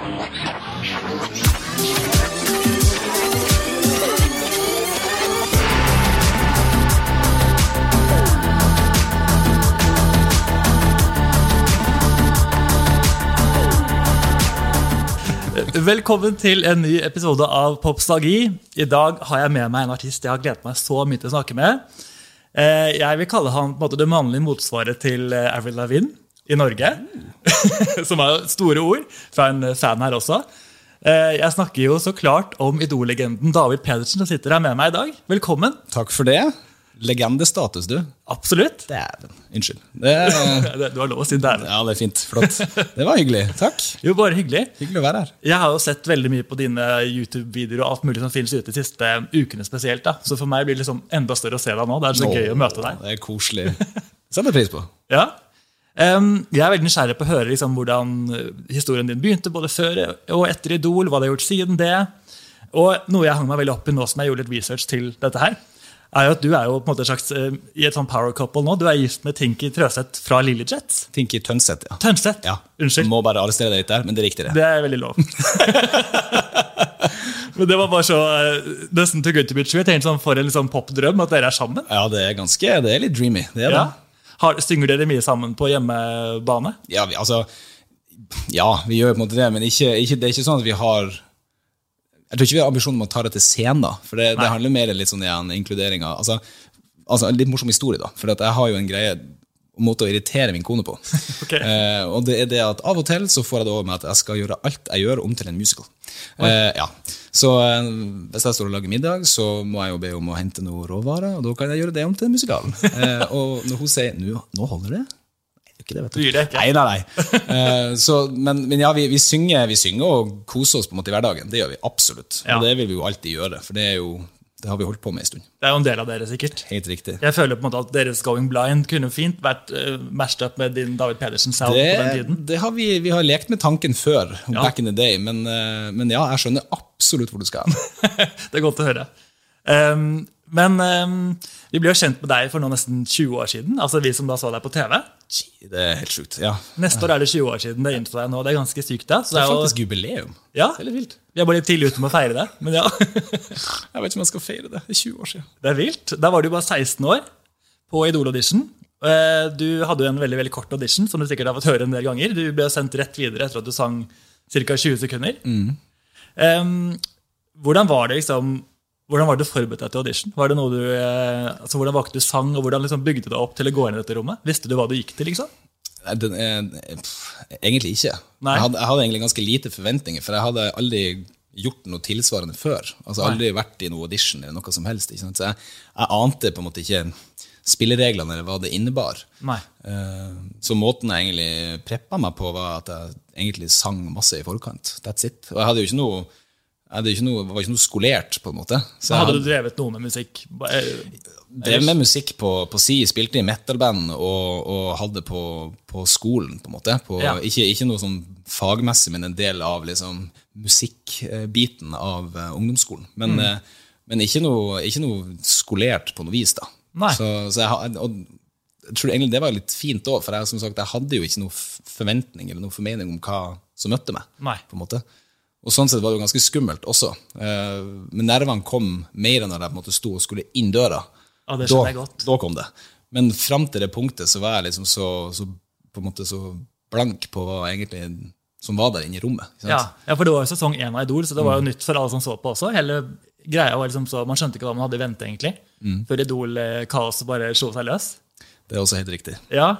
Velkommen til en ny episode av Popstalgi. I dag har jeg med meg en artist jeg har gledet meg så mye til å snakke med. Eh, Jeg vil kalle han måte det mannlige motsvaret til eh, Avril Lavigne i Norge. Som er store ord fra en fan her også. Eh, Jeg snakker jo så klart om idollegenden David Pedersen, som sitter her med meg i dag. Velkommen. Takk for det. Legendestatus, du. Absolutt. Dæven. Unnskyld. Det, Du har lov å si dæven. ja, det er fint. Flott. Det var hyggelig. Takk. Jo, bare hyggelig. Hyggelig å være her. Jeg har jo sett veldig mye på dine YouTube-videoer og alt mulig som finnes ute de siste ukene spesielt. da. Så for meg blir det liksom enda større å se deg nå. Det er så gøy å møte deg. Det er koselig. Setter pris på. Ja. Jeg er veldig nysgjerrig på å høre liksom, hvordan eh, historien din begynte, både før og etter Idol, hva du har gjort siden det. Og noe jeg hang meg veldig opp i nå som jeg gjorde litt research til dette her, er jo at du er jo på en måte slags, eh, i et sånn power couple nå. Du er gift med Tinky Trøseth fra Lillyjet. Tinky Tønseth, ja. Tønseth. ja. Unnskyld. Må bare arrestere deg litt der, men det er riktig, det. Det er veldig lov. Men det var bare så eh, nesten too good to be true. Jeg tenkte sånn For en liksom popdrøm at dere er sammen. Ja, det er ganske, det er litt dreamy. Det er Ja. det. Har, synger dere mye sammen på hjemmebane? Ja, vi, altså, ja, vi gjør på en måte det, men ikke, ikke, det er ikke sånn at vi har Jeg tror ikke vi har ambisjon om å ta det til scenen, for det, det handler mer litt sånn igjen inkluderinga. Altså, altså, en litt morsom historie, da. For jeg har jo en greie måte å irritere min kone på. okay. eh, og det er det at Av og til så får jeg det over med at jeg skal gjøre alt jeg gjør, om til en musical. Eh, ja. Så eh, hvis jeg står og lager middag, så må jeg jo be om å hente noe råvarer, og da kan jeg gjøre det om til en musikal. Eh, og når hun sier nå, 'nå holder det', det, vet Du gir det ikke? Nei, nei, nei. Uh, så, men, men ja, vi, vi, synger, vi synger og koser oss på en måte i hverdagen. Det gjør vi absolutt. Ja. Og det vil vi jo alltid gjøre, for det, er jo, det har vi holdt på med en stund. Det er jo en del av dere, sikkert. Helt riktig. Jeg føler på en måte at deres Going Blind kunne fint vært uh, matched up med din David Pedersen sound på den tiden. det har vi, vi har lekt med tanken før, Ja. back in the day, men, uh, men ja, jeg skjønner absolutt hvor du skal. det er godt å høre. Um, men um, vi ble jo kjent med deg for nå nesten 20 år siden. Altså vi som da så deg på TV. Det er helt sjukt. Ja. Neste år er det 20 år siden det inntok deg nå. Det er ganske sykt. da. Så Det er faktisk jubileum. ja, Det er litt vilt. Vi er bare litt tidlig ute med å feire det. Men ja, Jeg vet ikke om jeg skal feire det. Det er 20 år siden. det er vilt. Da var du bare 16 år på Idol-audition. Eh, Du hadde jo en veldig veldig kort audition, som du sikkert har fått høre en del ganger. Du ble sendt rett videre etter at du sang ca. 20 sekunder. Um, hvordan var det liksom hvordan var det du forberedte deg til audition? Var det noe du, eh, altså Hvordan valgte du sang, og hvordan liksom bygde du deg opp til å gå inn i dette rommet? Visste du hva du gikk til? liksom? Nei, Den er, pff, egentlig ikke. Nei. Jeg hadde, jeg hadde egentlig ganske lite forventninger, for jeg hadde aldri gjort noe tilsvarende før. Altså Aldri vært i noe audition eller noe som helst. Så jeg, jeg ante på en måte ikke spillereglene eller hva det innebar. Nei. Eh, Så måten jeg egentlig preppa meg på, var at jeg egentlig sang masse i forkant. That's it. Og jeg hadde jo ikke noe ikke noe, var ikke noe skolert, på en måte. Så Hadde du drevet noe med musikk? Eh, drev med musikk på, på si, spilte i metalband og, og hadde på, på skolen, på en måte. På, Ja. ikke, ikke noe sånn fagmessig, men en del av liksom, musikkbiten av eh, ungdomsskolen. Men, Mm. eh, men ikke, noe, ikke noe skolert på noe vis, da. Så, så jeg, og jeg tror egentlig det var litt fint òg, for jeg, som sagt, jeg hadde jo ikke noe f- forventning eller noe formening om hva som møtte meg. Nei. på en måte. Og sånn sett var det jo ganske skummelt også. Eh, Men nervene kom mer enn når jeg på en måte sto og skulle inn døra. Ja, det da, jeg godt. da kom det. Men fram til det punktet så var jeg liksom så, så, på en måte så blank på hva egentlig som var der inne i rommet. Ja, ja, for det var jo sesong én av Idol, så det var jo nytt for alle som så på også. Hele greia var liksom så, Man skjønte ikke hva man hadde i vente, egentlig. Før Idol-kaoset bare slo seg løs. Det er også helt riktig. Ja.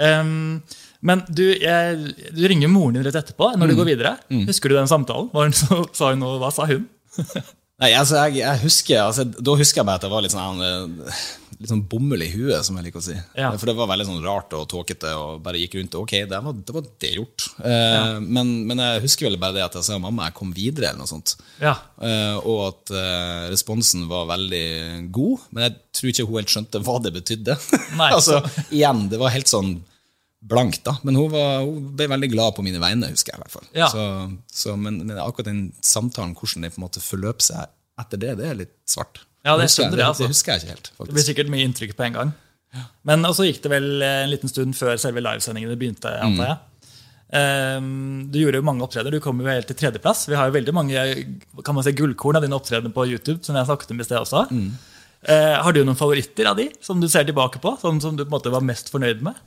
ehm, men du, jeg, du ringer moren din rett etterpå når du går videre. Husker du den samtalen? Var hun så, sa hun hva sa hun? Nei, altså, jeg, jeg husker, altså, Da husker jeg bare at jeg var litt sånn, eh, litt sånn bomull i huet, som jeg liker å si. Ja. For det var veldig sånn rart og tåkete og bare gikk rundt. og Ok, det var det, var det gjort. Eh, men, men jeg husker vel bare det at jeg sa mamma, jeg kom videre, eller noe sånt. Ja. Eh, og at eh, responsen var veldig god, men jeg tror ikke hun helt skjønte hva det betydde. Nei. altså, igjen, det var helt sånn blankt, da. Men hun, var, hun ble veldig glad på mine vegne, husker jeg. i hvert fall. Ja. Så, så, men, men akkurat den samtalen, hvordan det på en måte forløp seg etter det, det er litt svart. Ja, det husker jeg, det, altså. det husker jeg ikke helt. Det blir sikkert mye inntrykk på en gang. Men så gikk det vel en liten stund før selve livesendingene begynte, antar jeg. Um, du gjorde jo mange opptredener. Du kom jo helt til tredjeplass. Vi har jo veldig mange kan man si, gullkorn av dine opptredener på YouTube. som jeg snakket om i sted også. Eh, har du noen favoritter av de som du ser tilbake på? Sånn som du på en måte var mest fornøyd med?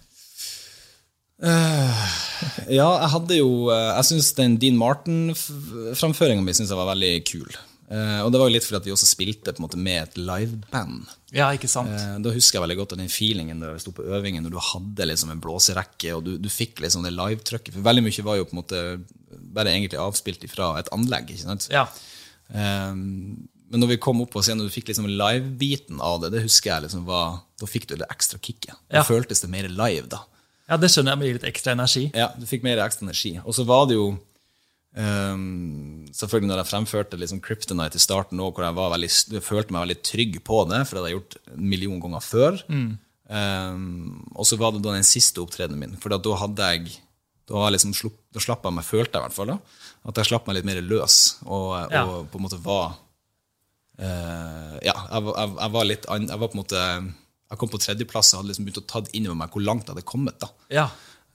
Ja, jeg hadde jo eh, Jeg syns den Dean Martin-framføringa mi synes jeg var veldig kul. Uh, og det var jo litt fordi at vi også spilte på en måte med et liveband. Ja, ikke sant? uh, Da husker jeg veldig godt den feelingen da vi sto på øvingen, når du hadde liksom en blåserekke, og du, du fikk liksom det live-trykket. For veldig mye var jo på en måte bare egentlig avspilt fra et anlegg. ikke sant? Ja. Um, men når vi kom opp på scenen, og du fikk liksom live-biten av det, det husker jeg liksom var, da fikk du det ekstra kicket. Da føltes det mer live, da. Ja, det skjønner jeg med litt ekstra energi. Ja, du fikk mer ekstra energi. Og så var det jo um, Selvfølgelig når jeg fremførte liksom Kryptonite i starten, også, hvor jeg, var veldig, jeg følte meg veldig trygg på det, for det hadde jeg gjort en million ganger før. Ehm, og så var det da den siste opptredenen min, for da hadde jeg da, liksom da slapp jeg meg, følte jeg i hvert fall, da, at jeg slapp meg litt mer løs, og, Ja. og på en måte var uh, Ja, jeg, var- jeg, jeg var litt an, Jeg var på en måte Jeg kom på tredjeplass og hadde liksom begynt å ta inn over meg hvor langt jeg hadde kommet. da. Ja.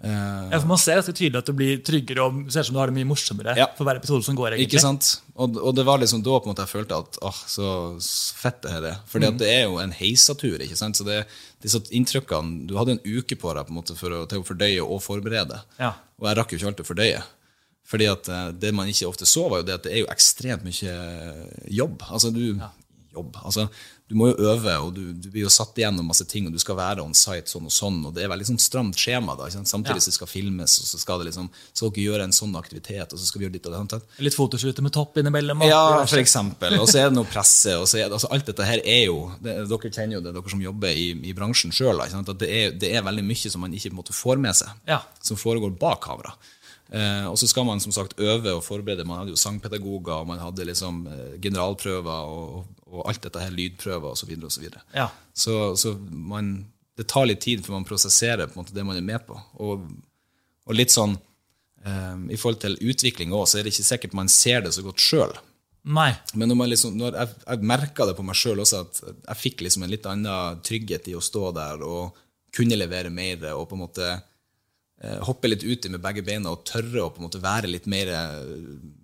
Uh, Ja, for Man ser ganske tydelig at du blir tryggere og ser ut som du har det mye morsommere Ja. for hver episode som går. egentlig. Ikke sant? Og, og det var liksom da på en måte jeg følte at åh, så, fett det her er. Fordi Mm. at det er jo en heisatur. ikke sant? Så det, disse inntrykkene Du hadde en uke på deg på en måte for å, til å fordøye og forberede. Ja. Og jeg rakk jo ikke alt å fordøye. Fordi at eh, det man ikke ofte så, var jo det at det er jo ekstremt mye jobb. Altså du jobb, altså Du må jo øve, og du, du blir jo satt igjennom masse ting, og du skal være on site sånn og sånn, og det er veldig sånn stramt skjema. da? Samtidig Ja. som det skal filmes, og så skal det liksom, så dere gjøre en sånn aktivitet, og så skal vi gjøre ditt og det. Litt fotoshooter med topp innimellom. Ja, for eksempel. Og så er det noe presse. og så er det, altså Alt dette her er jo det, Dere kjenner jo det, dere som jobber i, i bransjen sjøl. Det, er- det er veldig mye som man ikke på en måte får med seg, Ja. som foregår bak kamera. Eh, og så skal man som sagt øve og forberede. Man hadde jo sangpedagoger, og man hadde liksom eh, generalprøver og, og alt dette her, lydprøver osv. Så, så, videre. Ja. så så man, det tar litt tid før man prosesserer måte det man er med på. Og, og litt sånn eh, I forhold til utvikling òg, så er det ikke sikkert man ser det så godt sjøl. Nei. Men når, man liksom, når jeg, jeg merka det på meg sjøl også, at jeg fikk liksom en litt annen trygghet i å stå der og kunne levere mer og på en måte hoppe litt uti med begge beina og tørre å på en måte være litt mer eh,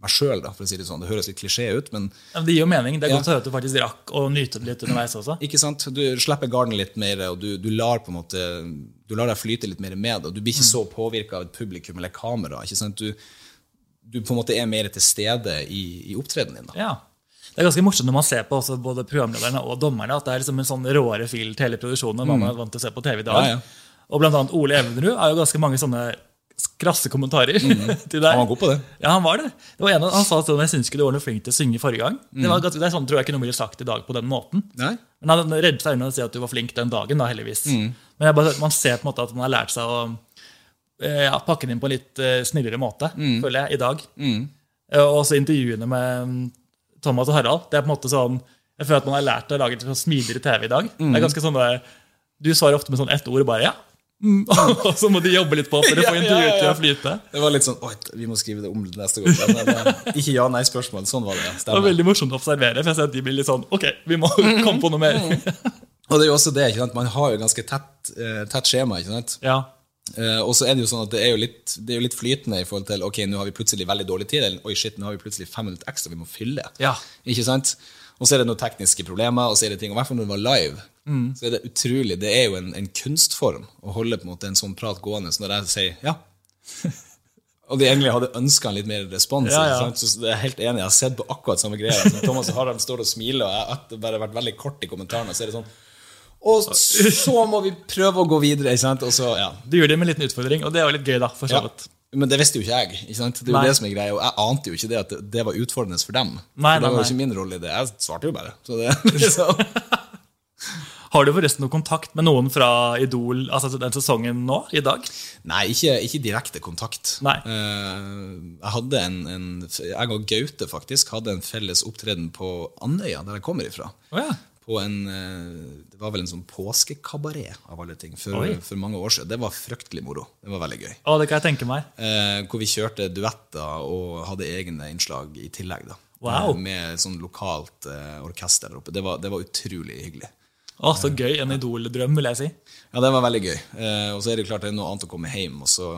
meg sjøl, si det sånn. Det høres litt klisjé ut, men Ja, men det gir jo mening. Det er Ja. godt å høre at du faktisk rakk å nyte det litt underveis også. ikke sant? Du slipper garden litt mer, og du, du lar på en måte Du lar deg flyte litt mer med, og du blir ikke så påvirka av et publikum eller kamera. ikke sant? Du, du på en måte er mer til stede i, i opptredenen din. da. Ja. Det er ganske morsomt når man ser på både programlederne og dommerne, at det er liksom en sånn råere fil til hele produksjonen enn man er vant til å se på TV i dag. Mm. Ja, ja. Og blant annet Ole Evenrud har jo ganske mange sånne krasse kommentarer til deg. Han var god på det. Ja, han var det. det var en, av- han sa sånn, jeg syns ikke du var noe flink til å synge forrige gang. Mm. Det, var det er sånn tror jeg ikke noe ville sagt i dag på den måten. Nei? Men han reddet seg unna å si at du var flink den dagen, da, heldigvis. Mm. Men jeg bare, man ser på en måte at man har lært seg å eh, ja, pakke den inn på en litt eh, snillere måte, Mm. føler jeg, i dag. Eh, Og også intervjuene med mm, Thomas og Harald. Det er på en måte sånn, Jeg føler at man har lært å lage sånn smidigere TV i dag. Mm. Det er ganske sånn Du svarer ofte med sånn ett ord, bare ja. Mm. Og så må de jobbe litt på for å få intervjuet til å flyte. Det var litt sånn Oi, vi må skrive det om neste gang. Men, eh, ikke ja-nei-spørsmål. Sånn var det. Det var veldig morsomt å observere. for jeg ser at de blir litt sånn Ok, vi må Mm. komme på noe mer. Og det er jo også det, ikke sant? Man har jo ganske tett, eh, tett skjema. ikke sant? Ja, Eh, og så er det jo sånn at det er jo litt, det er jo litt flytende i forhold til ok, nå har vi plutselig veldig dårlig tid, eller oi shit, nå har vi plutselig fem minutter ekstra vi må fylle. Ja. Ikke sant? Og så er det noen tekniske problemer, og så er det ting, og i hvert fall når det var live, Mm. så er det utrolig, det er jo en, en kunstform å holde på en måte en sånn prat gående, så når jeg sier ja, og de egentlig hadde ønska litt mer respons. Ja, ja. Så jeg er helt enig, jeg har sett på akkurat samme greia. Så Thomas og Harald står og smiler, og jeg har bare vært veldig kort i kommentarene, så er det sånn og så må vi prøve å gå videre. Ikke sant? Så, ja. Du gjør det med en liten utfordring, og det er jo litt gøy, da. for så Ja. Men det visste jo ikke jeg. Ikke sant? Det er jo Nei. det som er greia, og jeg ante jo ikke det at det, det var utfordrende for dem. Nei, for nei, det var jo ikke min rolle i det. Jeg svarte jo bare. Så det, liksom. Har du forresten noe kontakt med noen fra Idol altså den sesongen nå? i dag? Nei, ikke, ikke direkte kontakt. Nei. Eh, jeg hadde en, en Jeg og Gaute faktisk hadde en felles opptreden på Andøya, der jeg kommer ifra. Oh, ja. På en, eh, det var vel en sånn påskekabaret av alle ting, for, for mange år siden. Det var fryktelig moro. Det var veldig gøy. Å, det kan jeg tenke meg. Eh, hvor vi kjørte duetter og hadde egne innslag i tillegg. da. Wow. Eh, med sånn lokalt eh, orkester der oppe. Det var, det var utrolig hyggelig. Å, så gøy. En idoldrøm, vil jeg si. Ja, det var veldig gøy. Eh, og så er det klart det er noe annet å komme hjem, og så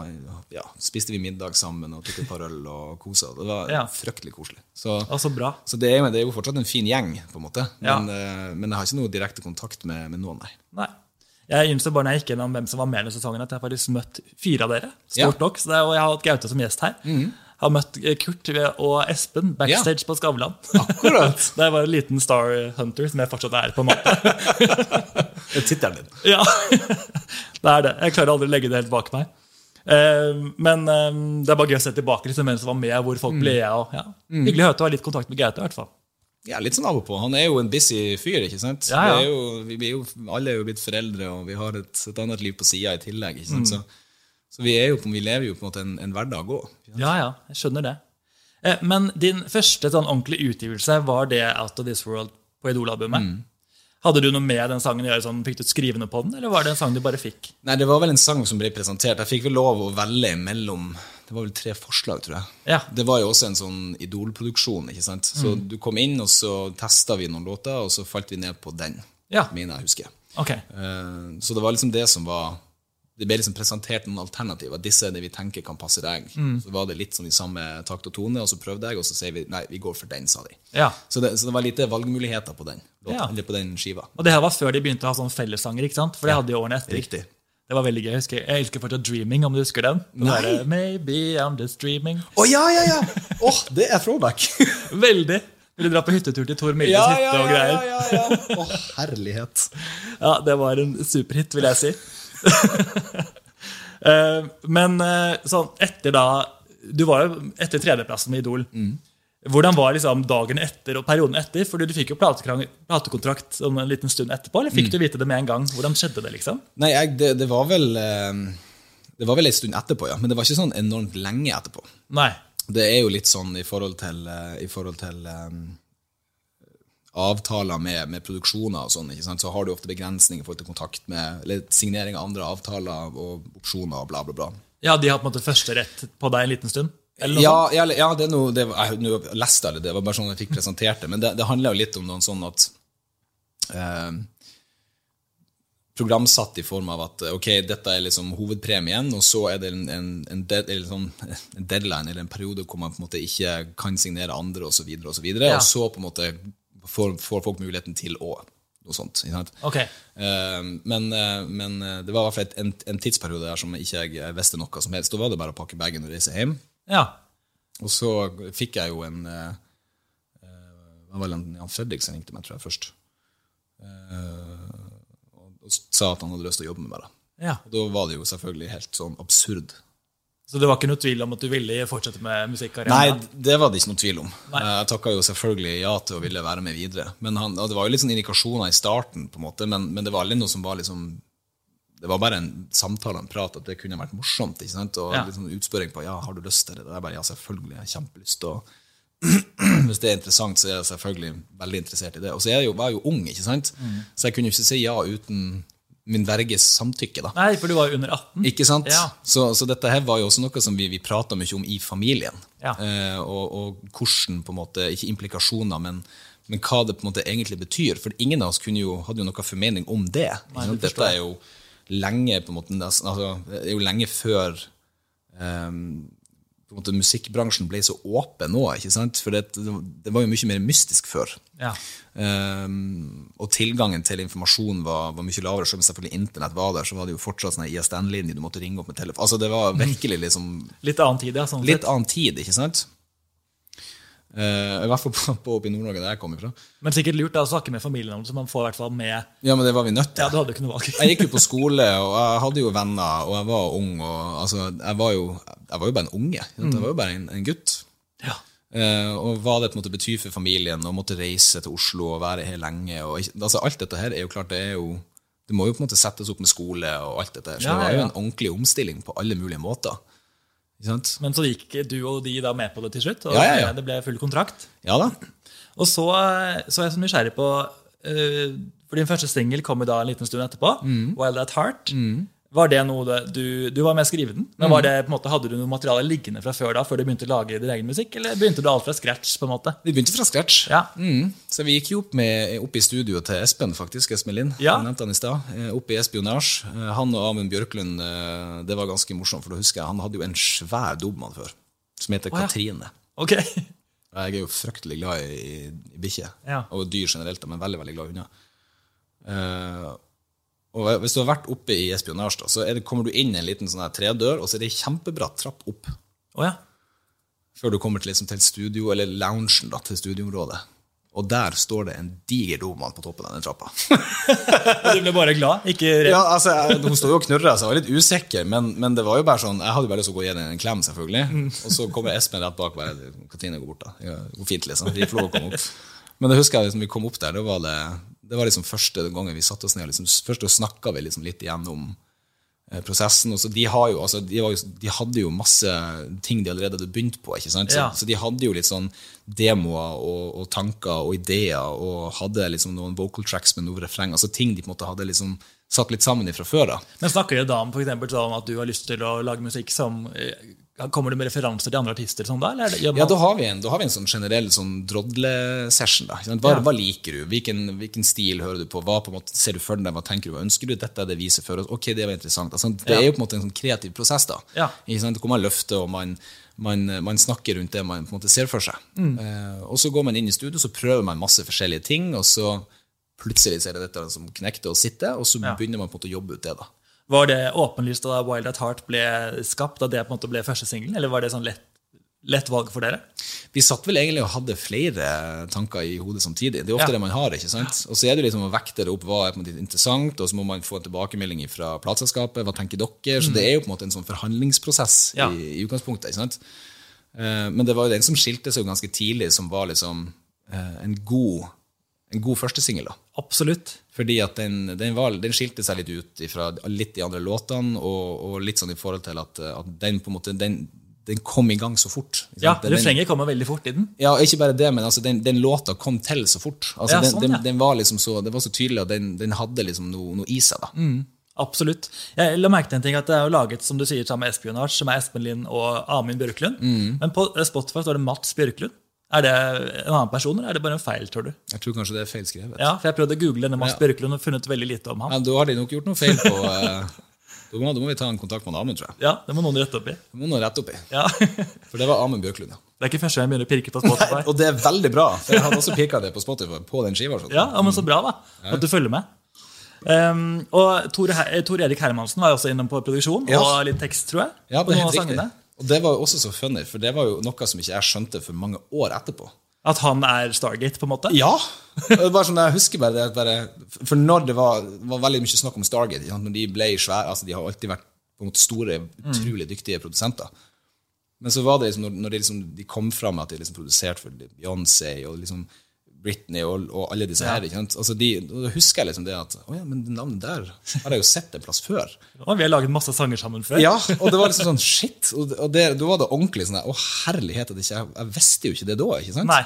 ja, spiste vi middag sammen og tok et par øl og kosa. Det var Ja. fryktelig koselig. Så, altså så bra. så det, er, det er jo fortsatt en fin gjeng, på en måte. Ja. Men, eh, men jeg har ikke noe direkte kontakt med, med noen, nei. Nei. Jeg innså bare når jeg gikk gjennom hvem som var med i sesongen, at jeg har faktisk møtt fire av dere. Stort nok. Så det er, og jeg har hatt Gaute som gjest her. Jeg har møtt eh, Kurt og Espen backstage på Skavlan. Akkurat. da jeg var en liten Star Hunter, som jeg fortsatt er. på en måte. Det er tittelen din. Ja, det er det. Jeg klarer aldri å legge det helt bak meg. Eh, men eh, det er bare gøy å se tilbake liksom, hvem som var med, hvor folk ble av. Ja. Hyggelig å høre at du har litt kontakt med Gaute. i hvert fall. Ja, litt sånn av og på. Han er jo en busy fyr, ikke sant? Ja, ja. Er jo, vi blir jo, alle er jo blitt foreldre, og vi har et, et annet liv på sida i tillegg. ikke sant? Så, så vi, er jo, vi lever jo på en måte en, en hverdag òg. Ja, ja, jeg skjønner det. Eh, Men din første sånn ordentlige utgivelse var det Out of This World på Idol-albumet. Hadde du noe med den sangen å gjøre? sånn, Fikk du skrivende på den, eller var det en sang du bare fikk? Nei, det var vel en sang som ble presentert. Jeg fikk vel lov å velge mellom Det var vel tre forslag, tror jeg. Ja. Det var jo også en sånn Idol-produksjon. ikke sant? Så du kom inn, og så testa vi noen låter, og så falt vi ned på den. Ja. Mine jeg husker. Ok. Eh, Så det var liksom det som var Det ble liksom presentert noen alternativer. Disse er det vi tenker kan passe deg. Så var det litt sånn i samme takt og tone, og så prøvde jeg, og så sier vi nei, vi går for den, sa de. Ja. Så det, så det var lite valgmuligheter på den, Ja. på den skiva. Og det her var før de begynte å ha sånn fellessanger, ikke sant? For det hadde de årene etter. Riktig. Det var veldig gøy. Jeg, husker, jeg elsker fortsatt 'Dreaming', om du husker den? den derre, Maybe I'm just dreaming. Å ja, ja, ja! Åh, det er throwback! Veldig. Ville dra på hyttetur til Tor Mildes ja, hytte ja, og greier. ja, ja, ja. Å, herlighet. Ja, det var en superhit, vil jeg si. Eh, Men eh, sånn etter da Du var jo etter tredjeplassen med Idol. Hvordan var liksom dagen etter og perioden etter? For du fikk jo platekontrakt om en liten stund etterpå, eller fikk du vite det med en gang? Hvordan skjedde det, liksom? Nei, jeg, det, det var vel eh, Det var vel en stund etterpå, ja. Men det var ikke sånn enormt lenge etterpå. Nei. Det er jo litt sånn i forhold til, i forhold til eh, avtaler med, med produksjoner og sånn, ikke sant? så har du ofte begrensninger i forhold til kontakt med eller signering av andre avtaler og opsjoner og bla, bla, bla. Ja, de har på en måte førsterett på deg en liten stund? Ja, ja, ja, det er noe det, Jeg nå leste det, det var bare sånn jeg fikk presentert det. Men det, det handler jo litt om noe sånn at eh, Programsatt i form av at ok, dette er liksom hovedpremien, og så er det en, en, en, dead, eller sånn, en deadline eller en periode hvor man på en måte ikke kan signere andre osv. Og, så videre, og, så videre, Ja. og så på en måte får, får folk muligheten til å noe sånt. Okay. Eh, men, eh, men eh, det var i hvert fall en, en tidsperiode der som ikke jeg visste noe som helst. Da var det bare å pakke bagen og reise hjem. Ja. Og så fikk jeg jo en Det var vel en Jan Fredrik som ringte meg, tror jeg, først. Og sa at han hadde lyst til å jobbe med meg. da. ja. Og da var det jo selvfølgelig helt sånn absurd. Så det var ikke noe tvil om at du ville fortsette med Nei, det var det ikke noe tvil om. Nei. Jeg takka jo selvfølgelig ja til å ville være med videre. Men han, Det var jo litt sånn indikasjoner i starten, på en måte, men, men det var aldri noe som var liksom Det var bare en samtale, en prat, at det kunne vært morsomt. ikke sant? Og Ja. litt sånn utspørring på ja, har du lyst til det. Og jeg bare ja, selvfølgelig, jeg har kjempelyst. Og hvis det er interessant, så er jeg selvfølgelig veldig interessert i det. Og så jeg jo, var jeg jo ung, ikke sant? Mm. så jeg kunne ikke si ja uten min verges samtykke. da. Nei, for du var jo under 18. Ikke sant? Ja. Så, så dette her var jo også noe som vi, vi prata mye om i familien. Ja. Eh, og, og hvordan, på en måte, ikke implikasjoner, men, men hva det på en måte egentlig betyr. For ingen av oss jo, hadde jo noe formening om det. Nei? Dette er jo lenge på en måte, altså, det er jo lenge før en måte, musikkbransjen ble så åpen nå. ikke sant? For det, det var jo mye mer mystisk før. Ja. Um, og tilgangen til informasjon var, var mye lavere. Selv om selvfølgelig internett var der, så var det jo fortsatt sånn ISDN-linje du måtte ringe opp med telefon. Altså Det var virkelig liksom Litt annen tid, ja. Sånn litt annen tid, ikke sant? Uh, I hvert fall på, på oppe i Nord-Norge, der jeg kommer fra. Men sikkert lurt da, å snakke med familien om så man får i hvert fall med Ja, men det var vi nødt til. Ja, du hadde ikke noe valg. Jeg gikk jo på skole, og jeg hadde jo venner, og jeg var ung. Og, altså, jeg, var jo, jeg var jo bare en unge. Mm. Jeg var jo bare en, en gutt. Ja. Uh, og hva det på en måte betyr for familien å måtte reise til Oslo og være her lenge. Og, altså, alt dette her er jo klart, det er jo Det må jo på en måte settes opp med skole og alt dette her. Så Ja, det var jo en ordentlig omstilling på alle mulige måter. Men så gikk du og de da med på det til slutt, og Ja, ja, ja. det ble full kontrakt. Ja da. Og så, så er jeg så nysgjerrig på uh, For din første singel kom jo da en liten stund etterpå. Mm. Wild at Heart. Var det noe du, du var med å skrive den, men var det, på en måte, hadde du noe materiale liggende fra før da, før du begynte å lage din egen musikk, eller begynte du alt fra scratch? på en måte? Vi begynte fra scratch. Ja. Mm. Så vi gikk jo opp, med, opp i studio til Espen, faktisk. Espen Lind. Ja. Jeg nevnte han i stad. Opp Oppe i Espionage. Eh, Han og Amund Bjørklund, eh, det var ganske morsomt, for da husker jeg han hadde jo en svær dobmann før, som heter ja. Katrine. Ok. Jeg er jo fryktelig glad i, i bikkjer, Ja. og dyr generelt, men veldig veldig glad i hunder. Eh, og hvis du har vært oppe i espionasje, så det, kommer du inn i en liten sånn tredør, og så er det ei kjempebratt trapp opp Oh, ja. før du kommer til, liksom, til studio, eller loungen da, til studioområdet. Og der står det en diger domann på toppen av den trappa. Og du ble bare glad? Ikke redd? Ja, altså, jeg, Hun står jo og knurrer, så jeg var litt usikker, men, men det var jo bare sånn Jeg hadde bare lyst til å gå igjen i en klem, selvfølgelig. Og så kommer Espen rett bak. bare, Katrine, går bort, da. Det går fint, liksom. Vi får lov å komme opp. Men det husker jeg liksom, vi kom opp der, da var det, det var liksom første gangen vi satte oss ned. Liksom, først snakka vi liksom litt igjennom eh, prosessen. og så de, har jo, altså, de, var jo, de hadde jo masse ting de allerede hadde begynt på. ikke sant? Så, Ja. så de hadde jo litt sånn demoer og, og tanker og ideer, og hadde liksom noen vocal tracks med noen refreng. altså Ting de på en måte hadde liksom satt litt sammen fra før da. Men Snakker dere da om for eksempel, om at du har lyst til å lage musikk som eh, Kommer du med referanser til andre artister? sånn da? Eller det, Ja, da har vi en, da har vi en sånn generell sånn drodle-session. Hva, Ja. hva liker du? Hvilken, hvilken stil hører du på? Hva på måte ser du for deg? Hva tenker du? Hva ønsker du? Dette er det vi ser for oss. Ok, det var interessant. Altså, det Ja. er jo på en måte en sånn kreativ prosess. da. Ja. Hvor man løfter, og man, man, man snakker rundt det man på en måte ser for seg. Mm. Eh, og så går man inn i studio, så prøver man masse forskjellige ting, og så plutselig ser er det dette som knekte og sitte, og så begynner man på en måte å jobbe ut det. da. Var det åpenlyst da Wild at Heart ble skapt, da det på en måte ble første singelen, eller var det sånn lett, lett valg for dere? Vi satt vel egentlig og hadde flere tanker i hodet samtidig. Det er ofte Ja. det man har. ikke sant? Og så er det liksom å vekte det opp hva er på en måte interessant, og så må man få en tilbakemelding fra plateselskapet. Hva tenker dere? Så det er jo på en måte en sånn forhandlingsprosess Ja. i, i utgangspunktet. ikke sant? Eh, Men det var jo den som skilte seg ganske tidlig, som var liksom eh, en god, en god førstesingel. Absolutt. Fordi at den, den, var, den skilte seg litt ut fra litt de andre låtene, og, og litt sånn i forhold til at, at den på en måte, den, den kom i gang så fort. Ja, Refrenget kommer veldig fort i den. ja, ikke bare det, men altså, den, den låta kom til så fort. Altså, Ja, den, sånn, den, den var liksom så, det var så tydelig at den, den hadde liksom noe, noe i seg. da. Mm. Absolutt. Jeg la merke til en ting at Det er jo laget som du sier, sammen med Espionage, som er Espen Lind og Amund Bjørklund. Mm. Men på Spotify står det Mats Bjørklund. Er det en annen person, eller er det bare en feil, tror du? Jeg tror kanskje det er feilskrevet. Ja, for Jeg prøvde å google denne Mats Ja. Bjørklund og funnet veldig lite om ham. Men da har de nok gjort noe feil på eh, da, må, da må vi ta en kontakt med Amund, tror jeg. Ja, Det må noen rette opp i. Det må noen rette opp i. Ja. For det var Amund Bjørklund, ja. Det er ikke første gang jeg begynner å pirke på Spotify. Og det er veldig bra, for jeg hadde også pirka det på Spotify på den skiva. Sånn. Ja, men Så bra da, at du følger med. Um, og Tor, Tor Erik Hermansen var jo også innom på produksjon Ja. og litt tekst, tror jeg. Ja, på noen av sangene. Og det var jo også så funny, for det var jo noe som ikke jeg skjønte for mange år etterpå. At han er Stargate, på en måte? Ja! Det var bare sånn, jeg husker bare, det, bare For når det var, var veldig mye snakk om Stargate, når de ble svære altså De har alltid vært på en måte store, utrolig dyktige produsenter. Men så var det liksom, når, når de, liksom, de kom fram med at de liksom produserte for Beyoncé og liksom Britney og, og alle disse her. Ikke sant? Altså de, da husker jeg liksom det at Å ja, men det navnet der har jeg jo sett en plass før. Og vi har laget masse sanger sammen før. Ja, og det var liksom sånn shit. Og, og det, da var det ordentlig sånn Å, herlighet, at ikke, jeg, jeg visste jo ikke det da. ikke sant? Nei.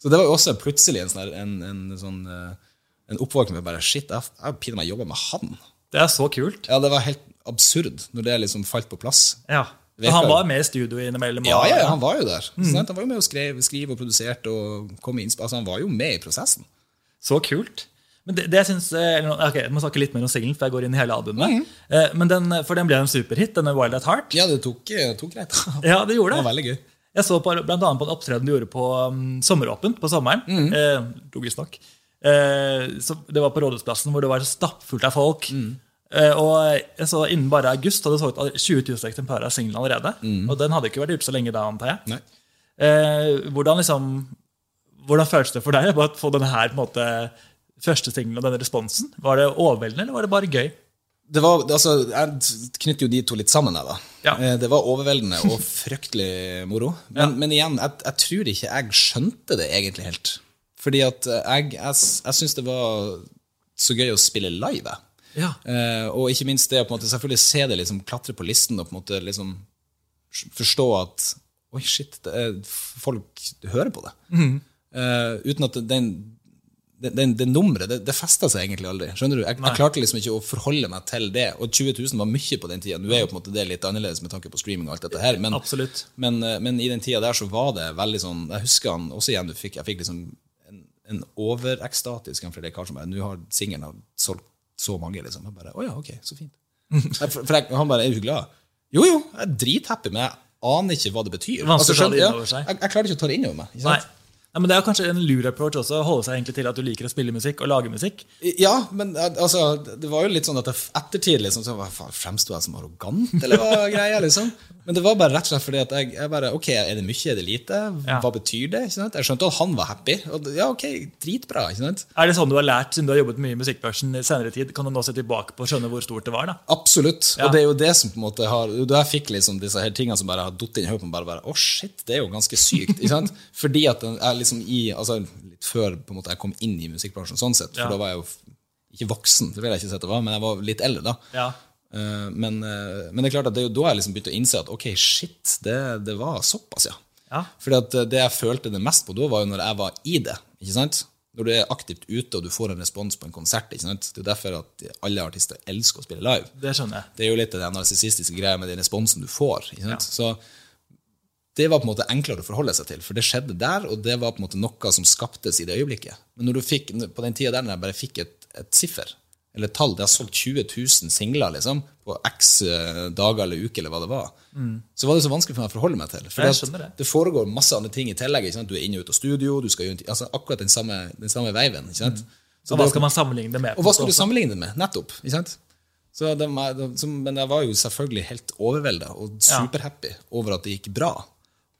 Så det var jo også plutselig en, sånn, en, en, sånn, eh, en oppvåkning med bare shit, jeg har pinadø jobba med han. Det er så kult. Ja, det var helt absurd når det liksom falt på plass. Ja. Han var med i studio innimellom. Ja, ja, han var jo der. Sant? Han var jo med og skrev, skrev og produserte og kom med. Altså, han var jo med i prosessen. Så kult. Men det, det jeg synes, eh, ok, Jeg må snakke litt mer om singelen, for jeg går inn i hele albumet. Eh, Men den, For den ble en superhit, denne Wild at Heart. Ja, det tok, eh, tok greit. Ja, det gjorde Det det var veldig gøy. Jeg så på, blant annet på en opptreden du gjorde på um, Sommeråpent på sommeren. Eh, logisk nok. Eh, så det var på Rådhusplassen, hvor det var stappfullt av folk. Eh, og jeg så Innen bare august hadde solgt 20 000 eksemplarer av singelen allerede. Og den hadde ikke vært ute så lenge da, antar jeg. Eh, hvordan liksom Hvordan føltes det for deg å få denne her måte første singelen og denne responsen? Var det overveldende, eller var det bare gøy? Det var, altså, jeg knytter jo de to litt sammen. da. Ja. Eh, Det var overveldende og fryktelig moro. Men, men igjen, jeg, jeg tror ikke jeg skjønte det egentlig helt. Fordi at jeg, jeg, jeg syns det var så gøy å spille live. Ja. Eh, og ikke minst det å på en måte selvfølgelig se det liksom klatre på listen og på en måte liksom forstå at Oi, shit, er, folk hører på det. Eh, uten at den det, det, det nummeret det, det festa seg egentlig aldri. Skjønner du? Jeg, jeg klarte liksom ikke å forholde meg til det. Og 20 000 var mye på den tida. Nå er jo på en måte det litt annerledes med tanke på streaming. og alt dette her, Men, men, eh, men i den tida der så var det veldig sånn Jeg husker han også igjen, du fikk, jeg fikk liksom en, en overekstatisk en fra det kar som bare Nå har singelen solgt så mange, liksom. Jeg bare Å ja, ok, så fint. For, for jeg, han bare Er du glad? Jo, jo, jeg er drithappy, men jeg aner ikke hva det betyr. Altså, skjønner- ja, jeg, jeg klarer ikke å ta det inn over meg. Ikke sant? Nei, men Det er kanskje en lur approach også, å holde seg egentlig til at du liker å spille musikk og lage musikk. Ja, men altså, det var jo litt sånn at jeg ettertid liksom, så faen, Fremsto jeg som arrogant, eller hva greia? liksom? Men det var bare rett og slett fordi at jeg, jeg bare Ok, er det mye, er det lite? Ja. Hva betyr det? Jeg skjønte at han var happy. Og ja, ok, dritbra. ikke sant? Er det sånn du har lært, siden du har jobbet mye i musikkbransjen senere tid, kan du nå se tilbake på og skjønne hvor stort det var? da? Absolutt. Ja. Og det er jo det som på en måte har Da jeg fikk liksom disse her tingene som bare har datt inn i hodet, bare, bare Å, shit, det er jo ganske sykt. ikke sant? Fordi at jeg liksom i altså Litt før på en måte jeg kom inn i musikkbransjen, sånn sett, for Ja. da var jeg jo ikke voksen, det vil jeg ikke si at jeg var, men jeg var litt eldre da. Ja. Uh, Men, uh, men det er klart at det er jo da jeg liksom begynte å innse at ok, shit, det, det var såpass, ja. Ja. Fordi at eh, det jeg følte det mest på da, var jo når jeg var i det. ikke sant? Når du er aktivt ute og du får en respons på en konsert. ikke sant? Det er jo derfor at alle artister elsker å spille live. Det skjønner jeg. Det er jo litt den narsissistiske greia med den responsen du får. ikke sant? Så det var på en måte enklere å forholde seg til, for det skjedde der, og det var på en måte noe som skaptes i det øyeblikket. Men når du fikk, på den tida der når jeg bare fikk et, et siffer, eller et tall, det har solgt 20 000 singler liksom, på x eh, dager eller uker, eller hva det var, så var det så vanskelig for meg å forholde meg til. For Mm. Det. det foregår masse andre ting i tillegg. Du er inne og ut av studio, du skal gjøre altså, akkurat den samme, den samme veiven. ikke sant? Så Og hva skal man sammenligne det med? og hva skal du sammenligne det med? Nettopp. ikke sant? Så de, de, så, men jeg var jo selvfølgelig helt overvelda og superhappy over at det gikk bra.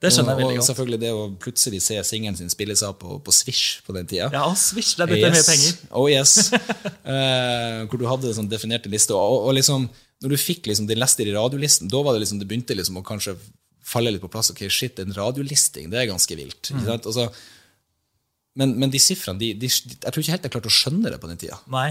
Det skjønner jeg veldig godt. og selvfølgelig det å plutselig se singelen sin spille seg på, på Swish på den tida. Ja, og Swish, det er blitt mye penger. Oh yes. uh, hvor du hadde sånn definerte lister. Og, og liksom, når du fikk liksom de leste i radiolisten, da var det liksom, det begynte liksom å kanskje falle litt på plass. Ok, shit, en radiolisting, det er ganske vilt. Mm. Og men, men de sifrene, de, de, jeg tror ikke helt jeg klarte å skjønne det på den tida. Nei.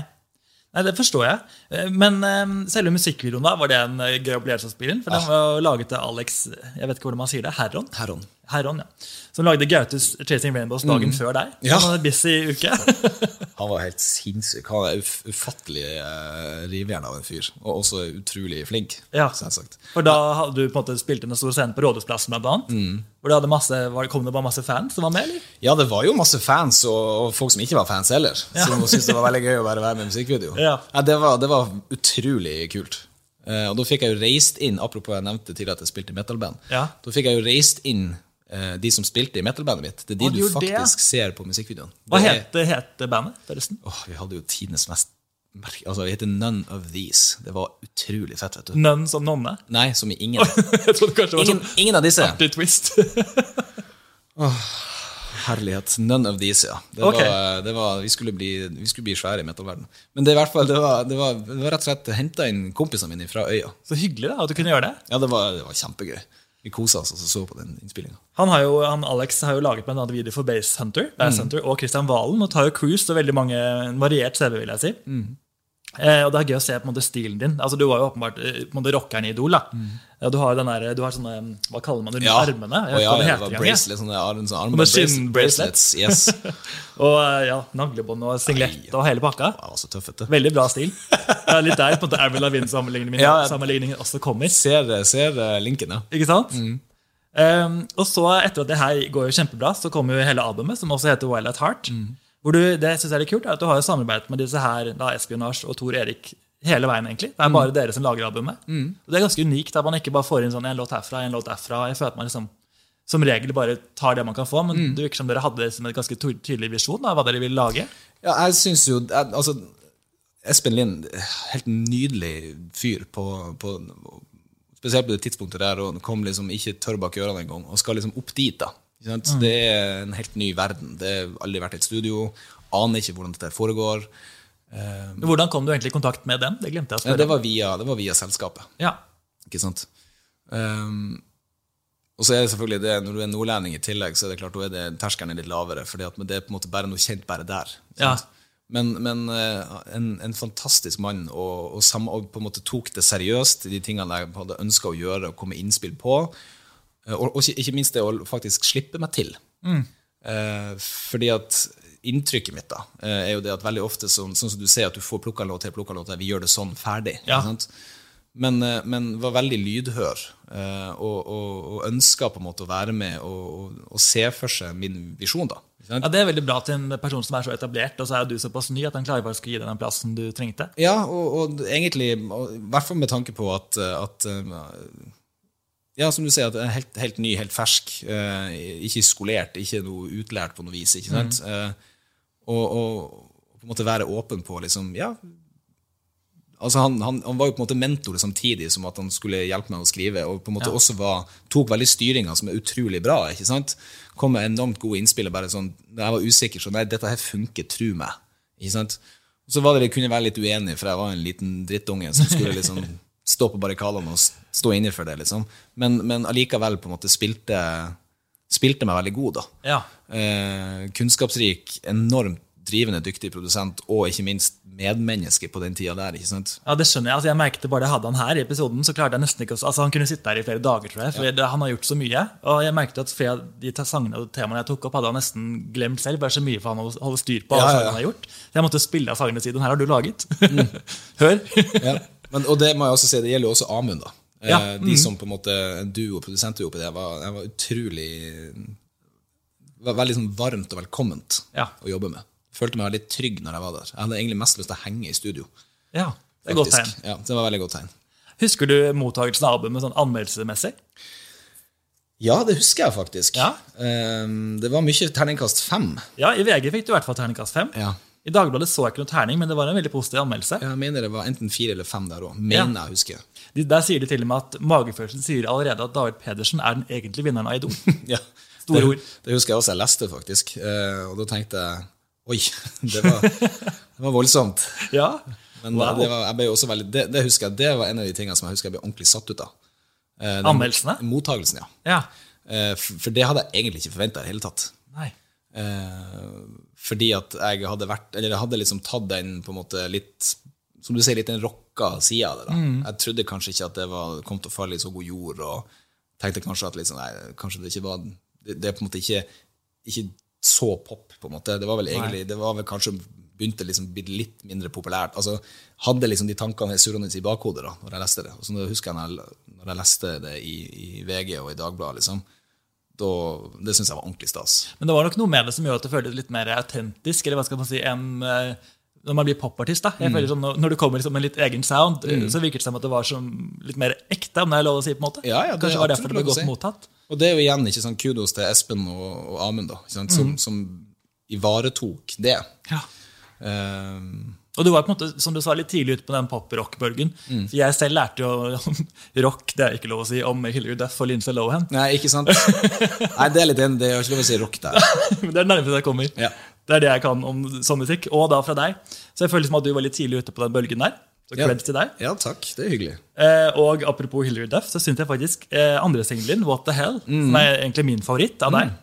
Nei, Det forstår jeg. Eh, Men eh, selve musikkvideoen, da, var det en eh, gøy opplevelse å spille inn? For den var laget av Alex Jeg vet ikke hvordan man sier det. Herron? Heron. Herron, ja. Som lagde Gautes Chasing Rainbows dagen før deg. Ja. Han en busy uke. Han var helt sinnssyk. Han er uf ufattelig uh, rivjern av en fyr. Og også utrolig flink. Ja. For da hadde du på en måte spilt inn en stor scene på Rådhusplassen, blant annet. Mm. Hvor det hadde masse, var, kom det bare masse fans som var med, eller? Ja, det var jo masse fans, og, og folk som ikke var fans heller. Ja. Som syntes det var veldig gøy å være med i musikkvideo. Ja. det, var, det var utrolig kult. Uh, og da fikk jeg jo reist inn Apropos jeg nevnte tidligere at jeg spilte i metalband. Ja. Da fikk jeg jo reist inn de som spilte i metalbandet mitt. Det er de Å, du faktisk det, ser på musikkvideoen. Hva het, het bandet, forresten? Åh, vi hadde jo tidenes mest merke... Altså, vi heter None of These. Det var utrolig fett, vet du. None som nonne? Nei, som i ingen. Jeg trodde kanskje det var Ingen, sånn ingen av disse. artig twist. Herlighet. None of these, ja. Det okay. var, det var, vi, skulle bli, vi skulle bli svære i metal-verden. Men det, i hvert fall, det, var, det, var, det var rett og slett henta inn kompisene mine fra øya. Så hyggelig da, at du kunne gjøre det. Ja, det var, det var kjempegøy. Vi kosa oss og så, så på den innspillinga. Han, han Alex har jo laget blant annet video for Base Hunter, Bass Mm. Hunter og Christian Valen. Og tar jo cruise og veldig mange variert CV, vil jeg si. Mm. Eh, og det er gøy å se på en måte stilen din. Altså Du var jo åpenbart eh, på en måte rockeren i Idol. da ja, Du har den der, du har sånne Hva kaller man det? Mm. Ja. Armene? Jeg vet ja, ikke hva det det var bracelet, sånne, armen, sånne armen, armbånd- bracelets. Yes. Og eh, ja, naglebånd og singlet og hele pakka. Det var så tøffet det. Veldig bra stil. Det er litt der på en måte Avril Lavigne-sammenligningen Ja, ja. sammenligningen også kommer. Ser, ser eh, linken, ja. Ikke sant? Mm. Um, og så, etter at det her går jo kjempebra, så kommer jo hele albumet, som også heter Wild at Heart. Mm. Hvor du, det synes jeg er litt kult, er at du har jo samarbeidet med disse her, da, Espionage og Tor Erik hele veien. egentlig. Det er Mm. bare dere som lager albumet. Og Det er ganske unikt at man ikke bare får inn sånn en låt herfra, en låt derfra. Jeg føler at man liksom som regel bare tar det man kan få, men Mm. det virker som dere hadde liksom en ganske tydelig visjon av hva dere ville lage. Ja, jeg synes jo jeg, Altså, Espen Lind, helt nydelig fyr på, på Spesielt på det tidspunktet der og kom liksom ikke tørr bak ørene engang, og skal liksom opp dit. da. Det er en helt ny verden. Det har aldri vært et studio. Aner ikke hvordan dette foregår. Men Hvordan kom du egentlig i kontakt med dem? Det glemte jeg å Ja, spørre. det, var via, det var via selskapet. Ja. Ikke sant? Um, og så er det selvfølgelig det, Når du er nordlending i tillegg, så er det klart da er det terskelen er litt lavere. For det er på en måte bare noe kjent bare der. Ja. Men, men eh, en, en fantastisk mann, og, og, sam, og på en måte tok det seriøst, de tingene jeg hadde ønska å gjøre og komme innspill på. Eh, Og, og ikke, minst det å faktisk slippe meg til. Eh, fordi at inntrykket mitt da, eh, er jo det at veldig ofte sånn, sånn som du ser at du får plukka låt til plukka låt, vi gjør det sånn ferdig. Ja. Men, eh, men var veldig lydhør eh, og, og, og ønska på en måte å være med og, og, se for seg min visjon. da. Ja, Det er veldig bra til en person som er så etablert, og så er du såpass ny at han klarer faktisk å gi deg den plassen du trengte. Ja, og, egentlig, i hvert fall med tanke på at, at Ja, som du sier, at helt, helt ny, helt fersk. eh, ikke skolert, ikke noe utlært på noe vis. ikke sant? Eh, og, og, på en måte være åpen på liksom, ja, altså han, han, han var jo på en måte mentor samtidig som at han skulle hjelpe meg å skrive, og på en måte Ja. også var, tok veldig styringa, som er utrolig bra. ikke sant? Kom med enormt gode innspill. bare sånn, Da jeg var usikker, så nei, dette her funker, tru meg. ikke sant? Og så var det jeg kunne være litt uenig, for jeg var en liten drittunge som skulle liksom stå på barrikadene og stå inni for det. liksom. Men, men allikevel på en måte spilte, spilte meg veldig god. da. Ja. Eh, kunnskapsrik, enormt drivende dyktig produsent, og ikke minst medmenneske på den tida der. ikke sant? Ja, det skjønner jeg. Altså, jeg merket bare jeg hadde han her i episoden, så klarte jeg nesten ikke å altså, Han kunne sitte her i flere dager, tror jeg, for ja. han har gjort så mye. Og jeg merket at flere av de sangene og temaene jeg tok opp, hadde han nesten glemt selv. Bare så mye for han å holde styr på Ja, ja, ja. han har gjort. Så jeg måtte spille av sangene siden. Her har du laget. Hør. Ja. Men, og det må jeg også si, det gjelder jo også Amund. da. Eh, Ja, mm. De som på en måte duo og produsentduo på det, var, var utrolig var Veldig sånn varmt og velkomment Ja. å jobbe med. Følte meg veldig trygg når jeg var der. Jeg hadde egentlig mest lyst til å henge i studio. Ja, det er godt tegn. Ja, det var veldig godt tegn. Husker du mottakelsen av albumet sånn anmeldelsesmessig? Ja, det husker jeg faktisk. Ja. Eh, det var mye terningkast fem. Ja, I VG fikk du i hvert fall terningkast fem. Ja. I Dagbladet så jeg ikke noe terning, men det var en veldig positiv anmeldelse. Jeg mener det var enten fire eller fem der òg. Mener jeg husker. De, der sier de til og med at magefølelsen sier allerede at David Pedersen er den egentlige vinneren av Idol. Ja. Store det, ord. Det husker jeg også jeg leste, faktisk. Eh, og da tenkte jeg Oi, det var, det var voldsomt. Ja, Men wow. det, var, jeg ble også veldig, det, det husker jeg, det var en av de tingene som jeg husker jeg ble ordentlig satt ut av. Eh, den- Anmeldelsene? Mottagelsen, ja. Ja. Eh, for det hadde jeg egentlig ikke forventa i det hele tatt. Nei. Eh, fordi at jeg hadde vært Eller jeg hadde liksom tatt den på en måte litt Som du sier, litt den rocka sida av det. da. Mm. Jeg trodde kanskje ikke at det var, kom til å falle i så god jord, og tenkte kanskje at liksom, nei, kanskje det ikke var Det, det er på en måte ikke, ikke så pop, på en måte. Det var vel egentlig Det var vel kanskje begynte liksom bli litt mindre populært. Altså, Hadde liksom de tankene surrende i bakhodet da når jeg leste det. Og så husker jeg når jeg, når jeg leste det i, i VG og i Dagbladet, liksom, da, det syns jeg var ordentlig stas. Men det var nok noe med det som gjør at det føltes litt mer autentisk. eller hva skal man si, enn eh, når man blir popartist. da. Jeg Mm. føler sånn, når- du kommer liksom med litt egen sound, mm. så virket det som at det var som litt mer ekte. om det er lov å si på en måte. Ja, ja, det Kanskje var derfor det ble godt si. mottatt. Og det er jo igjen ikke sånn kudos til Espen og, og Amund, da? Som, Mm. som ivaretok det. Ja. Ehm, Og du var på en måte, som du sa, litt tidlig ute på den pop-rock-bølgen. Mm. For Jeg selv lærte jo om rock, det er ikke lov å si, om Hilary Duff og Lindsay Lohan. nei, ikke sant? nei, det er litt enig. Det er ikke lov å si rock der. Men det er det nærmeste jeg kommer. Ja. Det er det jeg kan om sånn musikk, og da fra deg. Så jeg føler som at du var litt tidlig ute på den bølgen der. Så Ja. til deg. Ja, takk. Det er hyggelig. Eh, og apropos Hilary Duff, så syns jeg faktisk eh, andre singelen din, What the Hell, som er egentlig min favoritt av deg,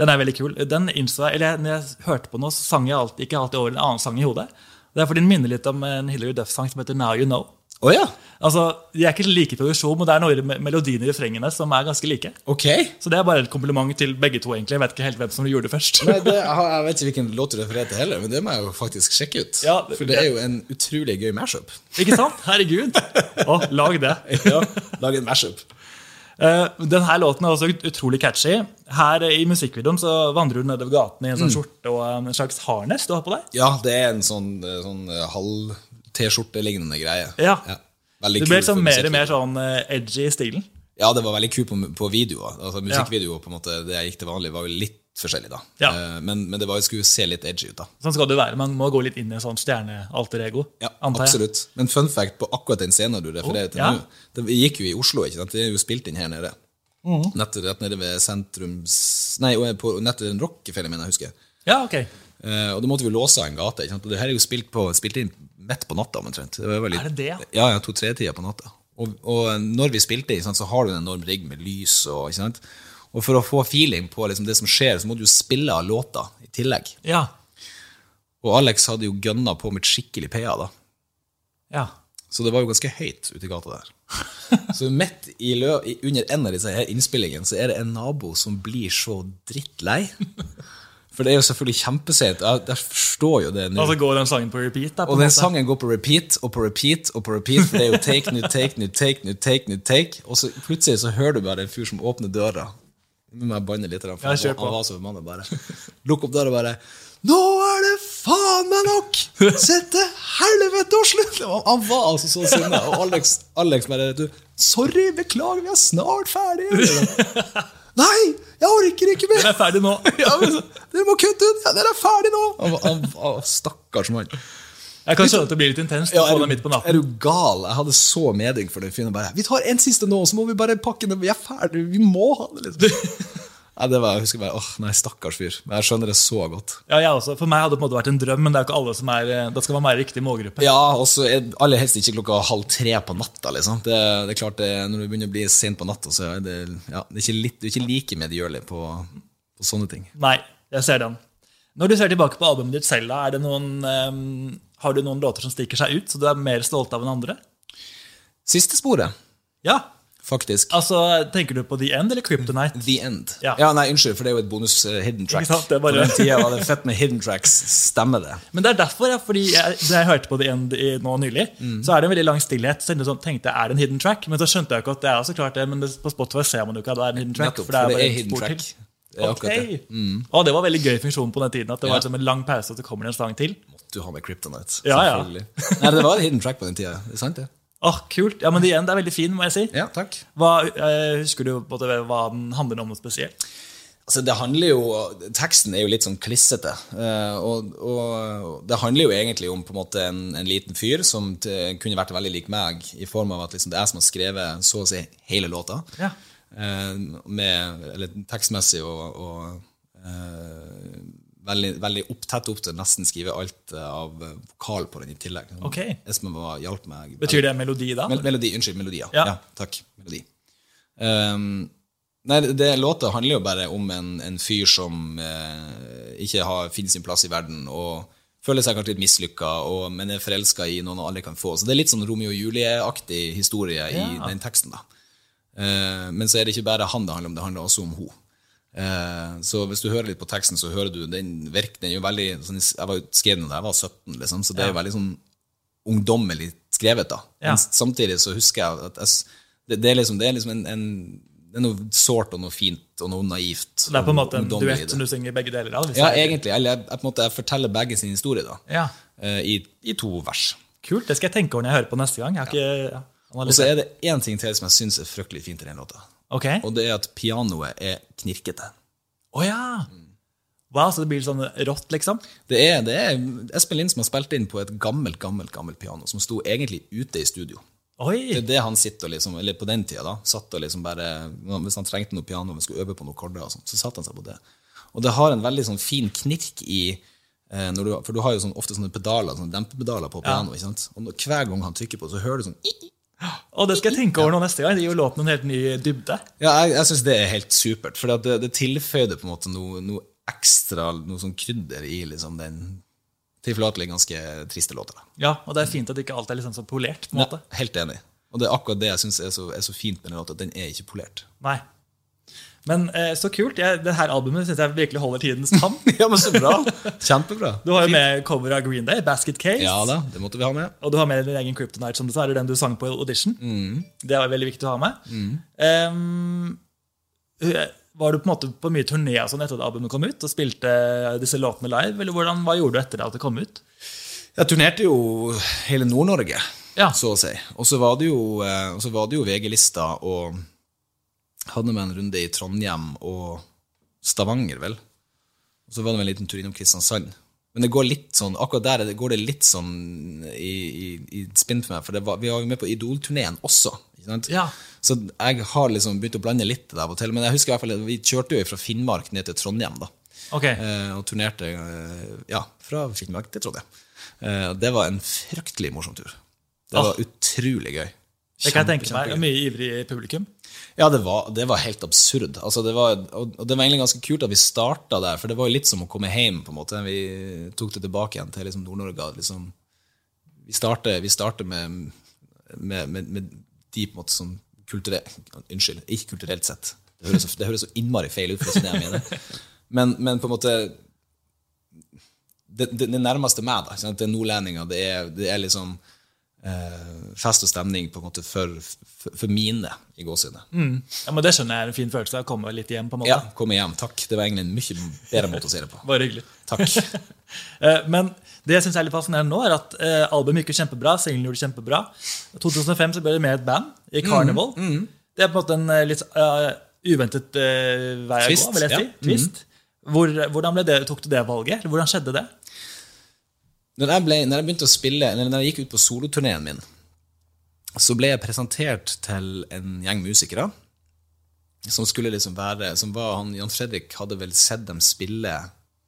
den er veldig kul. Den innså jeg, eller Når jeg hørte på den, så sang jeg alltid, ikke alltid over en annen sang i hodet. Det er fordi den minner litt om en Hillary Duff-sang som heter Now You Know. Oh, ja! Altså, De er ikke like i produksjon, men det er noen me- melodier i refrengene som er ganske like. Ok. Så det er bare et kompliment til begge to. egentlig. Jeg vet ikke helt hvem som gjorde det først. Nei, det, jeg vet ikke hvilken låt du refererer til heller, men det må jeg jo faktisk sjekke ut. Ja, For det er jo en utrolig gøy mashup. Ikke sant? Herregud! Å, lag det. Ja, Lag en mashup. Uh, denne låten er også utrolig catchy. Her eh, I musikkvideoen så vandrer du nedover gaten i en Mm. sånn skjorte og en slags harness du har på deg. Ja, det er en sånn, eh, sånn eh, halv-T-skjorte-lignende greie. Ja. Veldig Det ble liksom mer og mer sånn eh, edgy i stilen. Ja, det var veldig kult på, på videoer. Altså, musikkvideoer, på en måte, det jeg gikk til vanlig, var jo litt forskjellig, da. Ja. Eh, Men, men det var, skulle se litt edgy ut, da. Sånn skal det være. Man må gå litt inn i en sånn stjerne-alter-ego. Ja, absolutt. Men fun fact på akkurat den scenen du refererer til ja. nå, det gikk jo i Oslo, ikke sant? Det er jo spilt inn her nede. Mm. Nett, rett nede ved sentrums... Nei, på, nett ved Rockefeller, mener jeg husker. Ja, ok. Uh, og da måtte vi jo låse av en gate. Ikke sant? Og det her er jo spilt, på, spilt inn midt på natta, omtrent. Det var litt- Er det det, ja? Ja, ja, to-tre-tida på natta. Og, og når vi spilte, sant, så har du en enorm rigg med lys. Og, ikke sant? Og for å få feeling på liksom, det som skjer, så må du jo spille av låta i tillegg. Ja. Og Alex hadde jo gønna på med et skikkelig PA. da. ja. Så det var jo ganske høyt ute i gata der. Så midt i lø under en av disse her innspillingene så er det en nabo som blir så drittlei. For det er jo selvfølgelig kjempesent. Jeg, jeg forstår jo det nå. Så går den sangen på repeat. Da, på Og den måte. sangen går på repeat og på repeat og på repeat. For det er jo take, new take, new take, new take, new take. Og så plutselig så hører du bare en fyr som åpner døra. Nå må jeg banne litt, for han, på. han var så forbanna bare. Lukk opp døra og bare Nå er det faen meg nok! Sett til helvete og slutt! Han var altså så sinna. Og Alex, Alex bare du, Sorry, beklager, vi er snart ferdige. Nei, jeg orker ikke mer! Dere er ferdig nå. Ja, men, dere må kutte ut! Ja, dere er ferdige nå! Han, var- han, han, stakkars mann. Jeg kan skjønne at det blir litt intenst Ja, er, du, er du gal? Jeg hadde så medynk for den fyren. Vi tar en siste nå, så må vi bare pakke den. Vi er ferdige. Vi må ha det. liksom. Nei, det var, jeg husker bare, åh, nei, stakkars fyr. Men jeg skjønner det så godt. Ja, jeg også. For meg hadde det på en måte vært en drøm, men det er ikke alle som er Det skal være mer riktig målgruppe. Ja, og så er aller helst ikke klokka halv tre på natta. liksom. Det, det er klart, det, Når du begynner å bli sent på natta, så er det, ja, det er ikke, litt, det er ikke like medgjørlig på, på sånne ting. Nei, jeg ser den. Når du ser tilbake på albumet ditt selv, da, er det noen, ehm, har du noen låter som stikker seg ut, så du er mer stolt av enn andre? Siste sporet, Ja. faktisk. Altså, Tenker du på The End eller Kryptonite? The End. Ja. nei, Unnskyld, for det er jo et bonus uh, hidden track. Ikke sant, det er bare- På den tida var det fett med hidden tracks. Stemmer det? Men det er derfor, ja, fordi jeg, da jeg hørte på The End i, nå nylig, Mm. så er det en veldig lang stillhet. Så jeg sånn, tenkte er det en hidden track? Men så skjønte jeg ikke at det er så klart det, men det, på Spotify ser man jo ikke at det er en hidden track. Nettopp, for det er for det bare er hidden spor track. til. Det Ok. akkurat det. Mm. Og det var veldig gøy funksjon på den tiden. At det var Ja. en lang pause, og så kommer det en sang til. Du har med Kryptonite. Ja, ja. Nei, det var hidden track på den tida. Det er sant, det? Åh, kult. Ja, men igjen, det er veldig fin, må jeg si. Ja, takk. Hva, eh, husker du måte hva den handler om noe spesielt? Altså, det handler jo, Teksten er jo litt sånn klissete. eh, og, og det handler jo egentlig om på en måte en, en liten fyr som til, kunne vært veldig lik meg, i form av at liksom, det er jeg som har skrevet så å si hele låta. Ja. Eh, med, eller tekstmessig og, og veldig, veldig opp, tett opp til nesten skrive alt eh, av vokal på den i tillegg. Okay. Espen hjalp meg. Betyr det melodi, da? Mel melodi, unnskyld, melodi, ja. Ja. ja. takk, melodi. Um, nei, det, låta handler jo bare om en, en fyr som eh, ikke har, finner sin plass i verden, og føler seg kanskje litt mislykka, men er forelska i noen aldri kan få. Så det er litt sånn Romeo og Julie-aktig historie i Ja. den teksten. da. Eh, men så er det ikke bare han det handler om, det handler også om hun. Eh, så hvis du hører litt på teksten, så hører du den er jo veldig sånn, Jeg var jo skrevet da jeg var 17, liksom, så det er jo veldig sånn ungdommelig skrevet. da. Ja. Men samtidig så husker jeg at jeg, det, det er liksom, det er liksom en, en det er noe sårt og noe fint og noe naivt. Så det er på en måte en duett som du synger begge deler av? Ja, egentlig. Eller jeg, jeg, jeg forteller begge sin historie da, Ja. eh, i, i to vers. Kult, det skal jeg tenke over når jeg hører på neste gang. Ja, Og så er det én ting til som jeg syns er fryktelig fint i den låta. Ok. Å Og det er at pianoet er knirkete. ja! Wow, så det blir sånn rått, liksom? Det er, det er Espen Lind som har spilt inn på et gammelt gammelt, gammelt piano, som sto egentlig ute i studio. Oi. Det er det han sitter og liksom, eller på den tida da, satt og liksom bare, Hvis han trengte noe piano, og skulle øve på noen korder, og sånt, så satte han seg på det. Og det har en veldig sånn fin knirk i eh, når du, For du har jo sånn, ofte sånne pedaler, sånne dempepedaler på piano. ikke sant? Og når, hver gang han trykker på, så hører du sånn i, i. Og det skal jeg tenke over nå neste gang. Det gir jo låten en helt ny dybde. Ja, jeg, jeg syns det er helt supert, for det, det tilføyde på en måte noe, noe ekstra, noe sånn krydder i liksom den tilforlatelig ganske triste låta. Ja, Og det er fint at ikke alt er liksom så polert. på en måte. Ja, helt enig. Og det er akkurat det jeg syns er, så- er så fint med den låta, at den er ikke polert. Nei. Men eh, så kult. Jeg, det her albumet syns jeg virkelig holder tidens tann. Ja, men så bra! Kjempebra. Du har jo med cover av Green Day, Basket Case. Ja da, det måtte vi ha med. Og du har med din egen Kryptonite, som dessverre er den du sang på audition. Det var veldig viktig å ha med. Mm. Um, var du på en måte på mye turné sånn etter at albumet kom ut, og spilte disse låtene live? Eller hvordan, hva gjorde du etter at det kom ut? Jeg turnerte jo hele Nord-Norge, Ja. så å si. Og så var det jo, eh, var det jo VG-lista, og hadde med en runde i Trondheim og Stavanger, vel. Og så var det en liten tur innom Kristiansand. Men det går litt sånn, akkurat der er det- går det litt sånn i, i, i spinn for meg, for det var, vi var jo med på Idol-turneen også. Ja. Så jeg har liksom begynt å blande litt der av og til. Men jeg husker i hvert fall, vi kjørte jo fra Finnmark ned til Trondheim. da. Ok. Eh, og turnerte eh, ja, fra Finnmark til Trondheim. Eh, det var en fryktelig morsom tur. Det var utrolig gøy. Det kan jeg tenke meg. Mye ivrig publikum. Ja, det var, det var helt absurd. Altså, det var, og det var egentlig ganske kult at vi starta der, for det var jo litt som å komme hjem. på en måte. Vi tok det tilbake igjen til liksom Nord-Norge. Liksom, vi starter, vi starter med, med, med, med de på en måte som kulturelt Unnskyld, ikke kulturelt sett. Det høres, så, det høres så innmari feil ut. for som jeg mener. Men, men på en måte det, det, det nærmeste meg. da. Det er nordlendinger. Det er, det er liksom fest og stemning på en måte for, for, for mine, i gåsehudet. Ja, men Det skjønner jeg er en fin følelse. Å komme litt hjem. på en måte. Ja, komme hjem. Takk. Det var egentlig en mye bedre måte å si det på. Bare hyggelig. Takk. Eh, Men det jeg synes er litt fascinerende nå, er at eh, albumet gikk jo kjempebra. Singelen gjorde det kjempebra. I 2005 så ble det med et band i Carnival. Det er på en måte en eh, litt uh, uventet uh, vei å gå, vil jeg si. ja. Twist. Hvor, hvordan ble det, tok du det valget? Hvordan skjedde det? Når jeg, ble, når jeg begynte å spille, eller når jeg gikk ut på soloturneen min, så ble jeg presentert til en gjeng musikere som skulle liksom være som var, han, Jan Fredrik hadde vel sett dem spille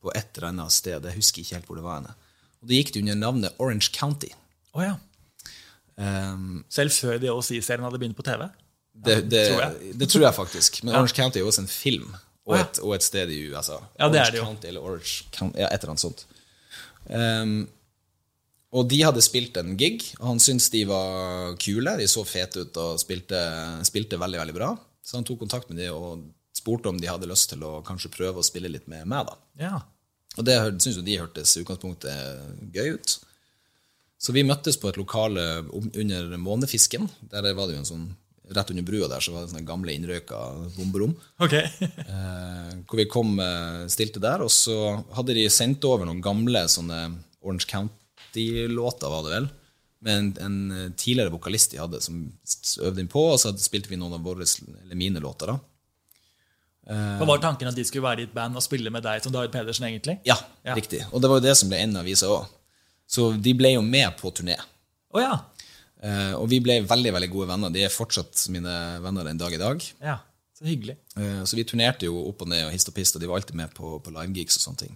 på et eller annet sted. Jeg husker ikke helt hvor det var. henne. Og Det gikk det under navnet Orange County. Oh, ja. Um, Selv før The OC-serien hadde begynt på TV? det, det, tror det, tror jeg faktisk. Men Orange County er også en film, og et, og et sted i USA. Ja, det er det jo. County eller Orange County, ja, et eller annet sånt. Um, og de hadde spilt en gig, og han syntes de var kule. De så fete ut og spilte, spilte veldig veldig bra. Så han tok kontakt med de og spurte om de hadde lyst til å kanskje prøve å spille litt med meg. da. Ja. Og det syntes jo de hørtes i utgangspunktet gøy ut. Så vi møttes på et lokale under Månefisken. Der var det jo en sånn, Rett under brua der så var det sånne gamle innrøyka bomberom. Okay. Eh, hvor vi kom, eh, stilte der, og så hadde de sendt over noen gamle sånne Orange County-låter, var det vel. Med en, en eh, tidligere vokalist de hadde, som øvde inn på, og så spilte vi noen av våre, eller mine låter. da. Hva var tanken at de skulle være i et band og spille med deg som David Pedersen? egentlig? Ja, Ja. riktig. Og det var jo det som ble enden av visa òg. Så de ble jo med på turné. Å ja. Eh, og vi ble veldig veldig gode venner. De er fortsatt mine venner den dag i dag. ja. Så hyggelig. Eh, så vi turnerte jo opp og ned og hist og pist, og de var alltid med på, på livegigs og sånne ting.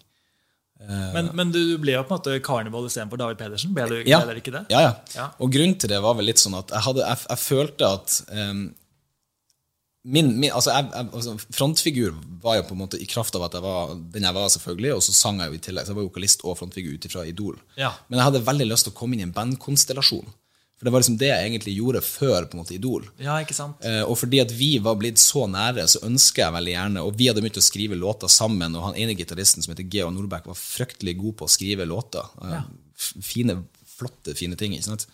Men, men du ble jo på en måte Carnival istedenfor David Pedersen. Ble du Ja. ble ikke det? Ja, ja. Ja. Og grunnen til det var vel litt sånn at jeg, hadde, jeg, jeg følte at um, min, min, altså jeg, jeg, altså Frontfigur var jo på en måte i kraft av at jeg var den jeg var, selvfølgelig, og så sang jeg jo i tillegg. Så jeg var vokalist og frontfigur ut ifra Idol. Ja. Men jeg hadde veldig lyst til å komme inn i en bandkonstellasjon. For det var liksom det jeg egentlig gjorde før på en måte Idol. Ja, ikke sant? Eh, og fordi at vi var blitt så nære, så ønsker jeg veldig gjerne Og vi hadde begynt å skrive låter sammen, og han ene gitaristen som heter Geo Nordbæk, var fryktelig god på å skrive låter. Eh, f- Fine, flotte, fine ting. ikke sant?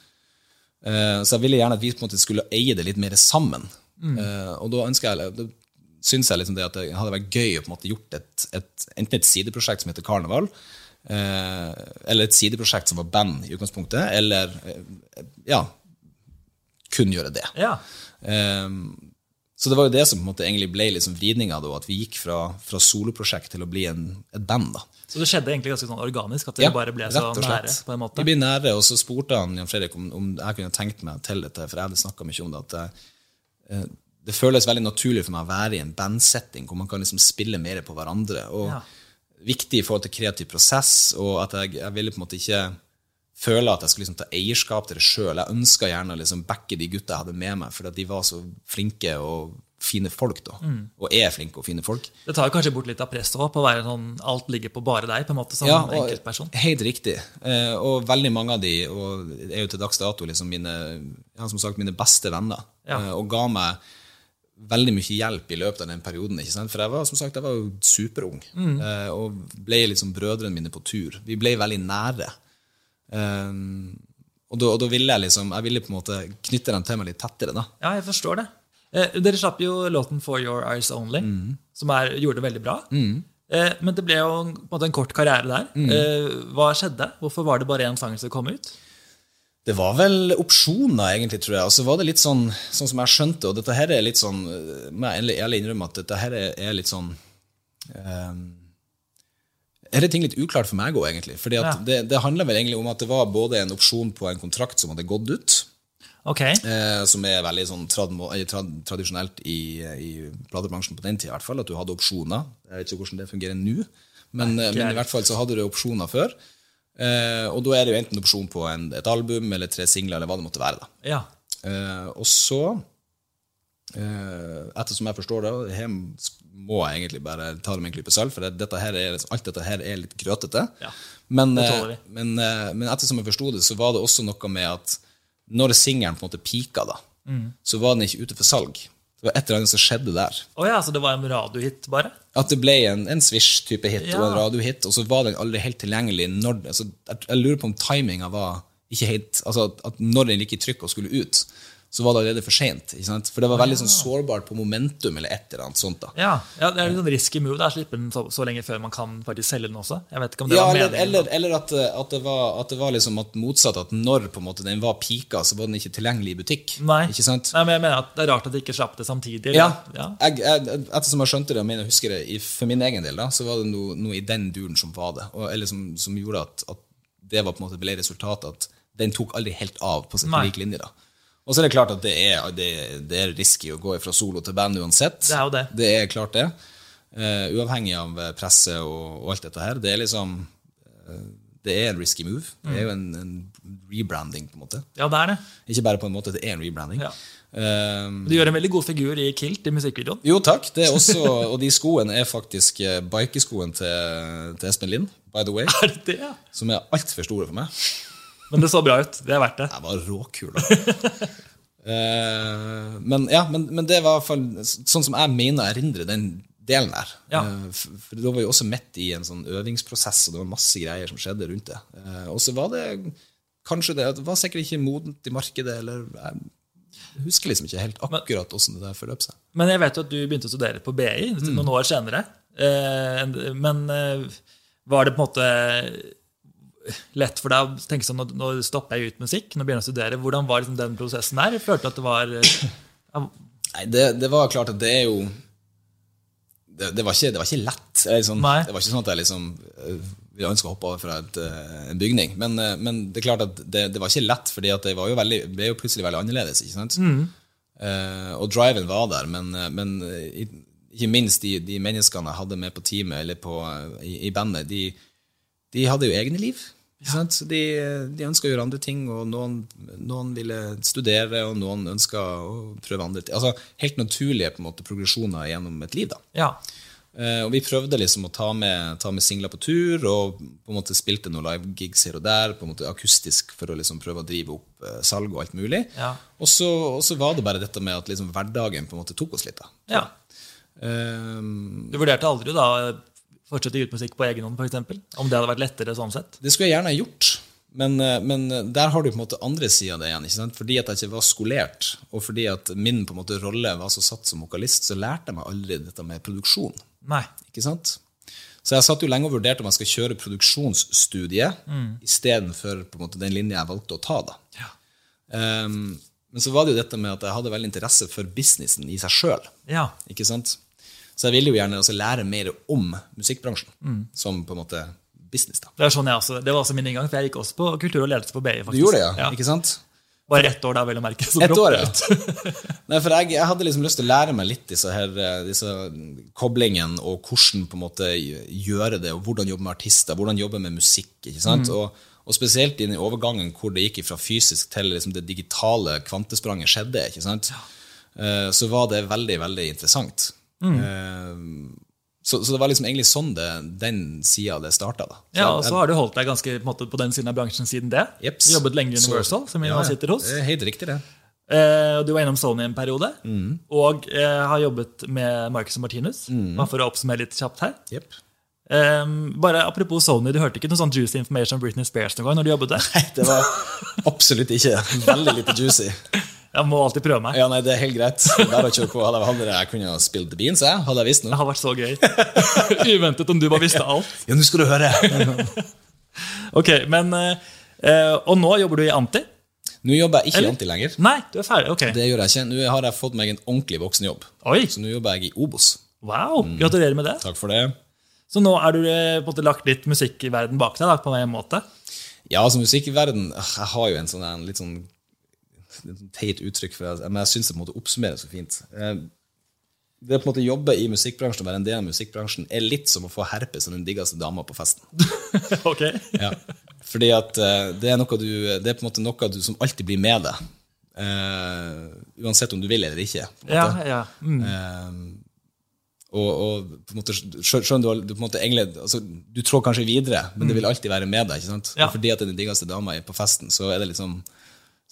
Eh, så jeg ville gjerne at vi på en måte skulle eie det litt mer sammen. Eh, og da ønsker jeg da syns jeg liksom det at det hadde vært gøy å på en måte gjort et, et, enten et sideprosjekt som heter Karneval, eller et sideprosjekt som var band i utgangspunktet, eller eh, ja, kun gjøre det. Ja. Ehm, så det var jo det som på en måte egentlig ble liksom vridninga, da, at vi gikk fra, fra soloprosjekt til å bli en, et band. da. Så det skjedde egentlig ganske sånn organisk? At dere bare ble så nære? på en måte? Vi ble nære, og så spurte han Jan Fredrik om, om jeg kunne tenkt meg til dette, for jeg hadde snakka mye om det. at jeg, eh, det føles veldig naturlig for meg å være i en bandsetting hvor man kan liksom spille mer på hverandre. og Ja. Viktig i forhold til kreativ prosess, og at jeg, jeg ville på en måte ikke føle at jeg skulle liksom ta eierskap til det sjøl. Jeg ønska gjerne å liksom backe de gutta jeg hadde med meg, for at de var så flinke og fine folk. da, Mm. Og er flinke og fine folk. Det tar kanskje bort litt av presset òg, på å være sånn alt ligger på bare deg, på en måte, som Ja, og enkeltperson. Helt riktig. Eh, og veldig mange av de og er jo til dags dato liksom mine, ja, som sagt, mine beste venner. Ja. Eh, og ga meg veldig mye hjelp i løpet av den perioden. ikke sant? For jeg var som sagt, jeg var jo superung. Mm. Eh, og ble liksom brødrene mine på tur. Vi ble veldig nære. Eh, og, da, og da ville jeg liksom jeg ville på en måte knytte dem til meg litt tettere. da. Ja, jeg forstår det. Eh, dere slapp jo låten 'For Your Eyes Only', Mm. som er, gjorde det veldig bra. Eh, men det ble jo en- på en, måte en kort karriere der. Mm. Eh, hva skjedde? Hvorfor var det bare én sang som kom ut? Det var vel opsjoner, egentlig, tror jeg. Og så var det litt sånn, sånn som jeg skjønte, og dette her er litt sånn eh, Må jeg ærlig- innrømme at dette her er, litt sånn um, Her er ting litt uklart for meg òg, egentlig. Fordi Ja. det, det handler vel egentlig om at det var både en opsjon på en kontrakt som hadde gått ut, okay. eh, som er veldig sånn trad, eh, trad, tradisjonelt i, i platebransjen på den tida, i hvert fall, at du hadde opsjoner. Jeg vet ikke hvordan det fungerer nå, men, eh, men i hvert fall så hadde du opsjoner før. Eh, og da er det jo enten opsjon på en, et album eller tre singler, eller hva det måtte være. da. ja. Eh, og så, eh, ettersom jeg forstår det, her må jeg egentlig bare ta det med en klype sølv, for det, dette er, alt dette her er litt grøtete. Ja, men, eh, men, eh, men ettersom jeg forsto det, så var det også noe med at når singelen på en måte pika, da, Mm. så var den ikke ute for salg. Det var et eller annet som skjedde der. Oh ja, så det var en radiohit, bare? At det ble en, en Swish-type hit Ja. og en radiohit, og så var den aldri helt tilgjengelig når altså, jeg, jeg lurer på om timinga var ikke helt Altså at, at når den gikk i trykk og skulle ut, så var det allerede for seint. For det var veldig sånn sårbart på momentum eller et eller annet sånt. da. Ja, ja det er en sånn risky move. da, Slippe den så, så lenge før man kan faktisk selge den også. Jeg vet ikke om det Ja, var eller, meningen. eller, eller at, at, det var, at det var liksom at motsatt, at når på en måte den var pika, så var den ikke tilgjengelig i butikk. Nei. Ikke sant? Nei, men jeg mener at Det er rart at de ikke slapp det samtidig. Ja, eller? ja. Jeg, jeg, ettersom jeg skjønte det, og mener jeg husker det, for min egen del, da, så var det noe, noe i den duren som var det. Og, eller som, som gjorde at, at det var på en måte ble resultatet at den tok aldri helt av på sin lik linje. da. Og så er det klart at det er, det, det er risky å gå fra solo til band uansett. Det er jo det. Det er klart det. Uh, uavhengig av presse og, og alt dette her. Det er liksom uh, Det er en risky move. Det er jo en, en rebranding, på en måte. ja, det er det. Ikke bare på en måte, det er en rebranding. Ja. Um, Du gjør en veldig god figur i Kilt i musikkvideoen. jo, takk. Det er også, og de skoene er faktisk bikeskoen til, til Espen Lind, by the way. Er det det? Som er altfor store for meg. Men det så bra ut. Det er verdt det. Jeg var råkul. Eh, men ja, men, men det var i hvert fall sånn som jeg mener å erindre den delen der. Ja. Eh, for, da var vi også midt i en sånn øvingsprosess, og det var masse greier som skjedde rundt det. Eh, og så var det kanskje det, det var sikkert ikke modent i markedet, eller jeg husker liksom ikke helt akkurat åssen det der forløp seg. Men jeg vet jo at du begynte å studere på BI noen år senere. Men var det på en måte lett for deg å tenke sånn nå, nå stopper jeg ut musikk, nå begynner jeg å studere. Hvordan var liksom den prosessen der? Følte at det var eh, ja, Nei, det, det var klart at det er jo Det, det, var, ikke, det var ikke lett. Liksom, det var ikke sånn at jeg liksom øh, ville ønske å hoppe over fra et, øh, en bygning. Men, men det er klart at det, det var ikke lett, fordi at det var jo veldig, ble jo plutselig veldig annerledes. ikke sant? Eh, og driven var der, men, men ikke minst de, de menneskene jeg hadde med på teamet eller på, i, i bandet, de, de hadde jo egne liv. Ja. De, de ønska å gjøre andre ting, og noen, noen ville studere, og noen ønska å prøve andre ting. Altså Helt naturlige måte, progresjoner gjennom et liv. ja. Uh, og vi prøvde liksom å ta med, ta med singler på tur, og på en måte spilte noen live-gigs her og der, på en måte akustisk for å liksom prøve å drive opp uh, salg og alt mulig. Ja. Og, så, og så var det bare dette med at liksom hverdagen på en måte tok oss litt. da. ja. Uh, Du vurderte aldri da fortsette å gi ut musikk på egen hånd, f.eks.? Om det hadde vært lettere sånn sett? Det skulle jeg gjerne gjort, men, eh, men der har du på en måte andre sida av det igjen. ikke sant? Fordi at jeg ikke var skolert, og fordi at min på en måte rolle var så satt som vokalist, så lærte jeg meg aldri dette med produksjon. Nei. ikke sant? Så jeg satt jo lenge og vurderte om jeg skal kjøre produksjonsstudie mm. istedenfor den linja jeg valgte å ta. da. Ja. Um, men så var det jo dette med at jeg hadde veldig interesse for businessen i seg sjøl. ja. Ikke sant? Så jeg ville jo gjerne også lære mer om musikkbransjen Mm. som på en måte business. da. Det, sånn også, det var også min inngang, for jeg gikk også på kultur og ledelse på BI. Du gjorde det, ja? Ikke sant? Bare ett år, da, vel å merke. så Et år, ja. ut. Nei, for jeg, jeg hadde liksom lyst til å lære meg litt disse, her, eh, disse koblingene, og hvordan på en måte gjøre det, og hvordan jobbe med artister, hvordan jobbe med musikk. ikke sant? Og, og spesielt i den overgangen hvor det gikk fra fysisk til liksom det digitale kvantespranget skjedde, ikke sant? Eh, så var det veldig, veldig interessant. Eh, så, så det var liksom egentlig sånn det, den sida det starta. Ja, og så har du holdt deg ganske på, måte, på den siden av bransjen siden det. Jeps. Du jobbet lenge i Så- Universal, som vi Ja, nå sitter hos. Helt riktig, det. Eh, du var innom Sony en periode. Mm. Og eh, har jobbet med Marcus og Martinus. Bare for å oppsummere litt kjapt her. Yep. Eh, bare Apropos Sony, du hørte ikke noe sånn juicy information om Britney Spears noen gang når du jobbet der? Nei, det var absolutt ikke. Veldig lite juicy. Jeg må alltid prøve meg. Ja, nei, det er helt greit. Å kjøre på. Hadde jeg, hadde jeg kunne ha spilt The Beans, jeg. Hadde jeg visst Det hadde har vært så gøy. Uventet om du bare visste alt. Ja, nå skal du høre. Ok, men eh, Og nå jobber du i Anti? Nå jobber jeg ikke Eller? i Anti lenger. Nei, du er ferdig. Ok. Det gjør jeg ikke. Nå har jeg fått meg en ordentlig voksenjobb. Oi, Så nå jobber jeg i Obos. wow, Gratulerer med det. Takk for det. Så nå er du eh, på en måte lagt litt musikk i verden bak deg? Da, på en måte. Ja, altså musikkverden Jeg har jo en sånn en litt sånn sånn teit uttrykk for men jeg syns det på en måte oppsummerer så fint. Eh, Det å på en måte jobbe i musikkbransjen og være en del av musikkbransjen er litt som å få herpes av den diggeste dama på festen. ok. Ja. Fordi at eh, det er, noe du, det er på en måte noe du som alltid blir med deg. Uh, uansett om du vil eller ikke. Ja, ja. Mm. Uh, og, og på en måte, skjønner du, du, på en måte egentlig, altså, du trår kanskje videre, men det vil alltid være med deg. ikke sant? Ja. Og fordi at det er den diggeste dama på festen, så er det liksom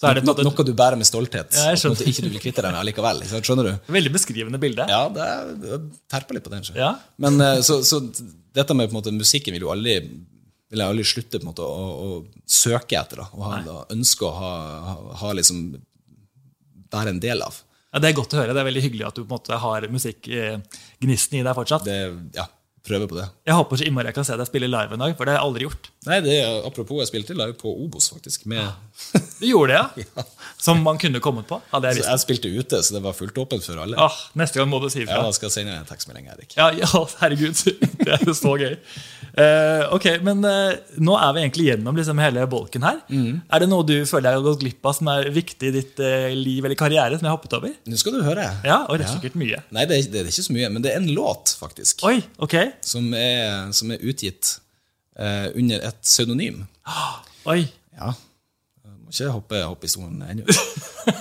Så er det på Noe du bærer med stolthet. Ja, jeg og skjønner. ikke du vil kvitte deg med allikevel. Skjønner du? veldig beskrivende bilde. Ja, det er, terper litt på den. så. Ja. Men eh, så, så dette med på en måte musikken vil jo aldri vil jeg aldri slutte på en måte å, å søke etter. da, Og ha, da, ønske å ha, ha, ha liksom være en del av. Ja, det er godt å høre. Det er veldig hyggelig at du på en måte har musikkgnisten i deg fortsatt. Det, ja, prøver på det. Jeg håper så innmari jeg kan se deg spille live en dag, for det har jeg aldri gjort. Nei, det Apropos, jeg spilte live på Obos, faktisk. Med, Du gjorde det, ja? Som man kunne kommet på, hadde jeg jeg spilte ute, så det var fullt åpent for alle. Ah, neste gang må du si Ja, ifra. Da skal jeg sende en tekstmelding, Erik. Ja, ja, herregud. Det er så gøy. Uh, ok, men uh, nå er vi egentlig gjennom liksom hele bolken her. Mm. Er det noe du føler deg har gått glipp av som er viktig i ditt uh, liv eller karriere, som jeg har hoppet over? Nå skal du høre. Ja, og det er sikkert mye. Nei, det er, det er ikke så mye, men det er en låt, faktisk, Oi, ok. som er, som er utgitt eh, under et pseudonym. Oi, Ja. Jeg må ikke hoppe, hoppe i stolen ennå.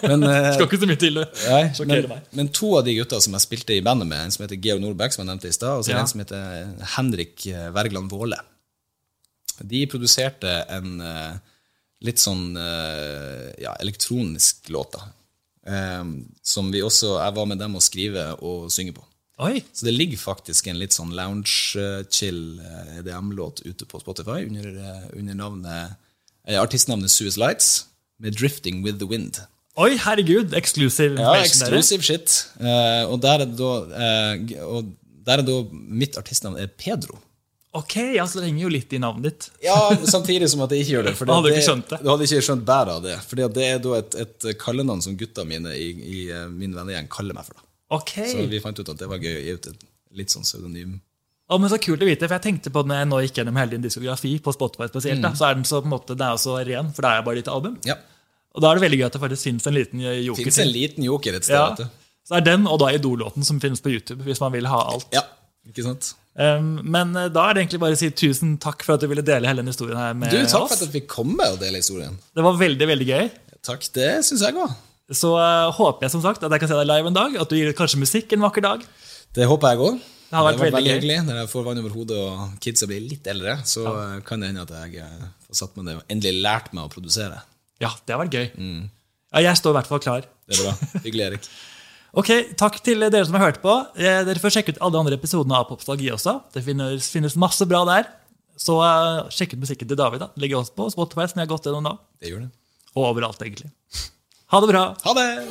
Men, eh, skal ikke så mye til. nei, men, meg. men to av de gutta som jeg spilte i bandet med, en som heter Georg Nordberg, som jeg nevnte i stad, og så Ja. en som heter Henrik eh, Wergeland Våle. De produserte en eh, litt sånn eh, ja, elektronisk låt, da. Eh, som vi også Jeg var med dem å skrive og synge på. Oi, Så det ligger faktisk en litt sånn lounge-chill EDM-låt ute på Spotify under, eh, under navnet, eh, artistnavnet Suez Lights med 'Drifting With The Wind'. oi, herregud. Exclusive Ja, exclusive shit. Uh, og, der er da, uh, og der er da mitt artistnavn er Pedro. Ok, ja, så det henger jo litt i navnet ditt. Ja, Samtidig som at jeg ikke gjør det. Hadde du ikke skjønt det. Du hadde ikke skjønt bæret av det. For det er da et, et kallenavn som gutta mine i, i eh, min vennegjeng kaller meg for. da. Ok. Så vi fant ut at det var gøy å gi ut et litt sånn pseudonym. Å, men Så kult å vite, for jeg tenkte på det når jeg nå gikk gjennom hele din diskografi, på Spotify spesielt, Mm. da, så er den så på en måte, den er også ren, for det er jo bare ditt album. Ja. Og da er det veldig gøy at det faktisk finnes en liten joker Finnes en liten joker et sted. Ja. Så er den, og da Idol-låten som finnes på YouTube, hvis man vil ha alt. Ja, ikke sant? Um, men eh, da er det egentlig bare å si tusen takk for at du ville dele hele denne historien her med oss. Du, Takk for at jeg fikk komme og dele historien. Det var veldig, veldig gøy. Takk, det syns jeg òg. Så uh, håper jeg som sagt at jeg kan se deg live en dag, at du gir kanskje musikk en vakker dag. Det håper jeg òg. Det har vært veldig gøy. hyggelig. Når jeg får vann over hodet og kidsa blir litt eldre, så ja. kan det hende at jeg har får satt meg ned og endelig lært meg å produsere. Ja, det har vært gøy. Mm. Ja, jeg står i hvert fall klar. Det er bra. Hyggelig, Erik. Ok, Takk til dere som har hørt på. Eh, Dere får sjekke ut alle de andre episodene av Popstalgi også. Det finnes, finnes masse bra der. Så uh, sjekk ut musikken til David. da. Det ligger også på Spotify, som jeg har gått gjennom nå. Det gjør det. Og overalt, egentlig. Ha det bra. Ha det.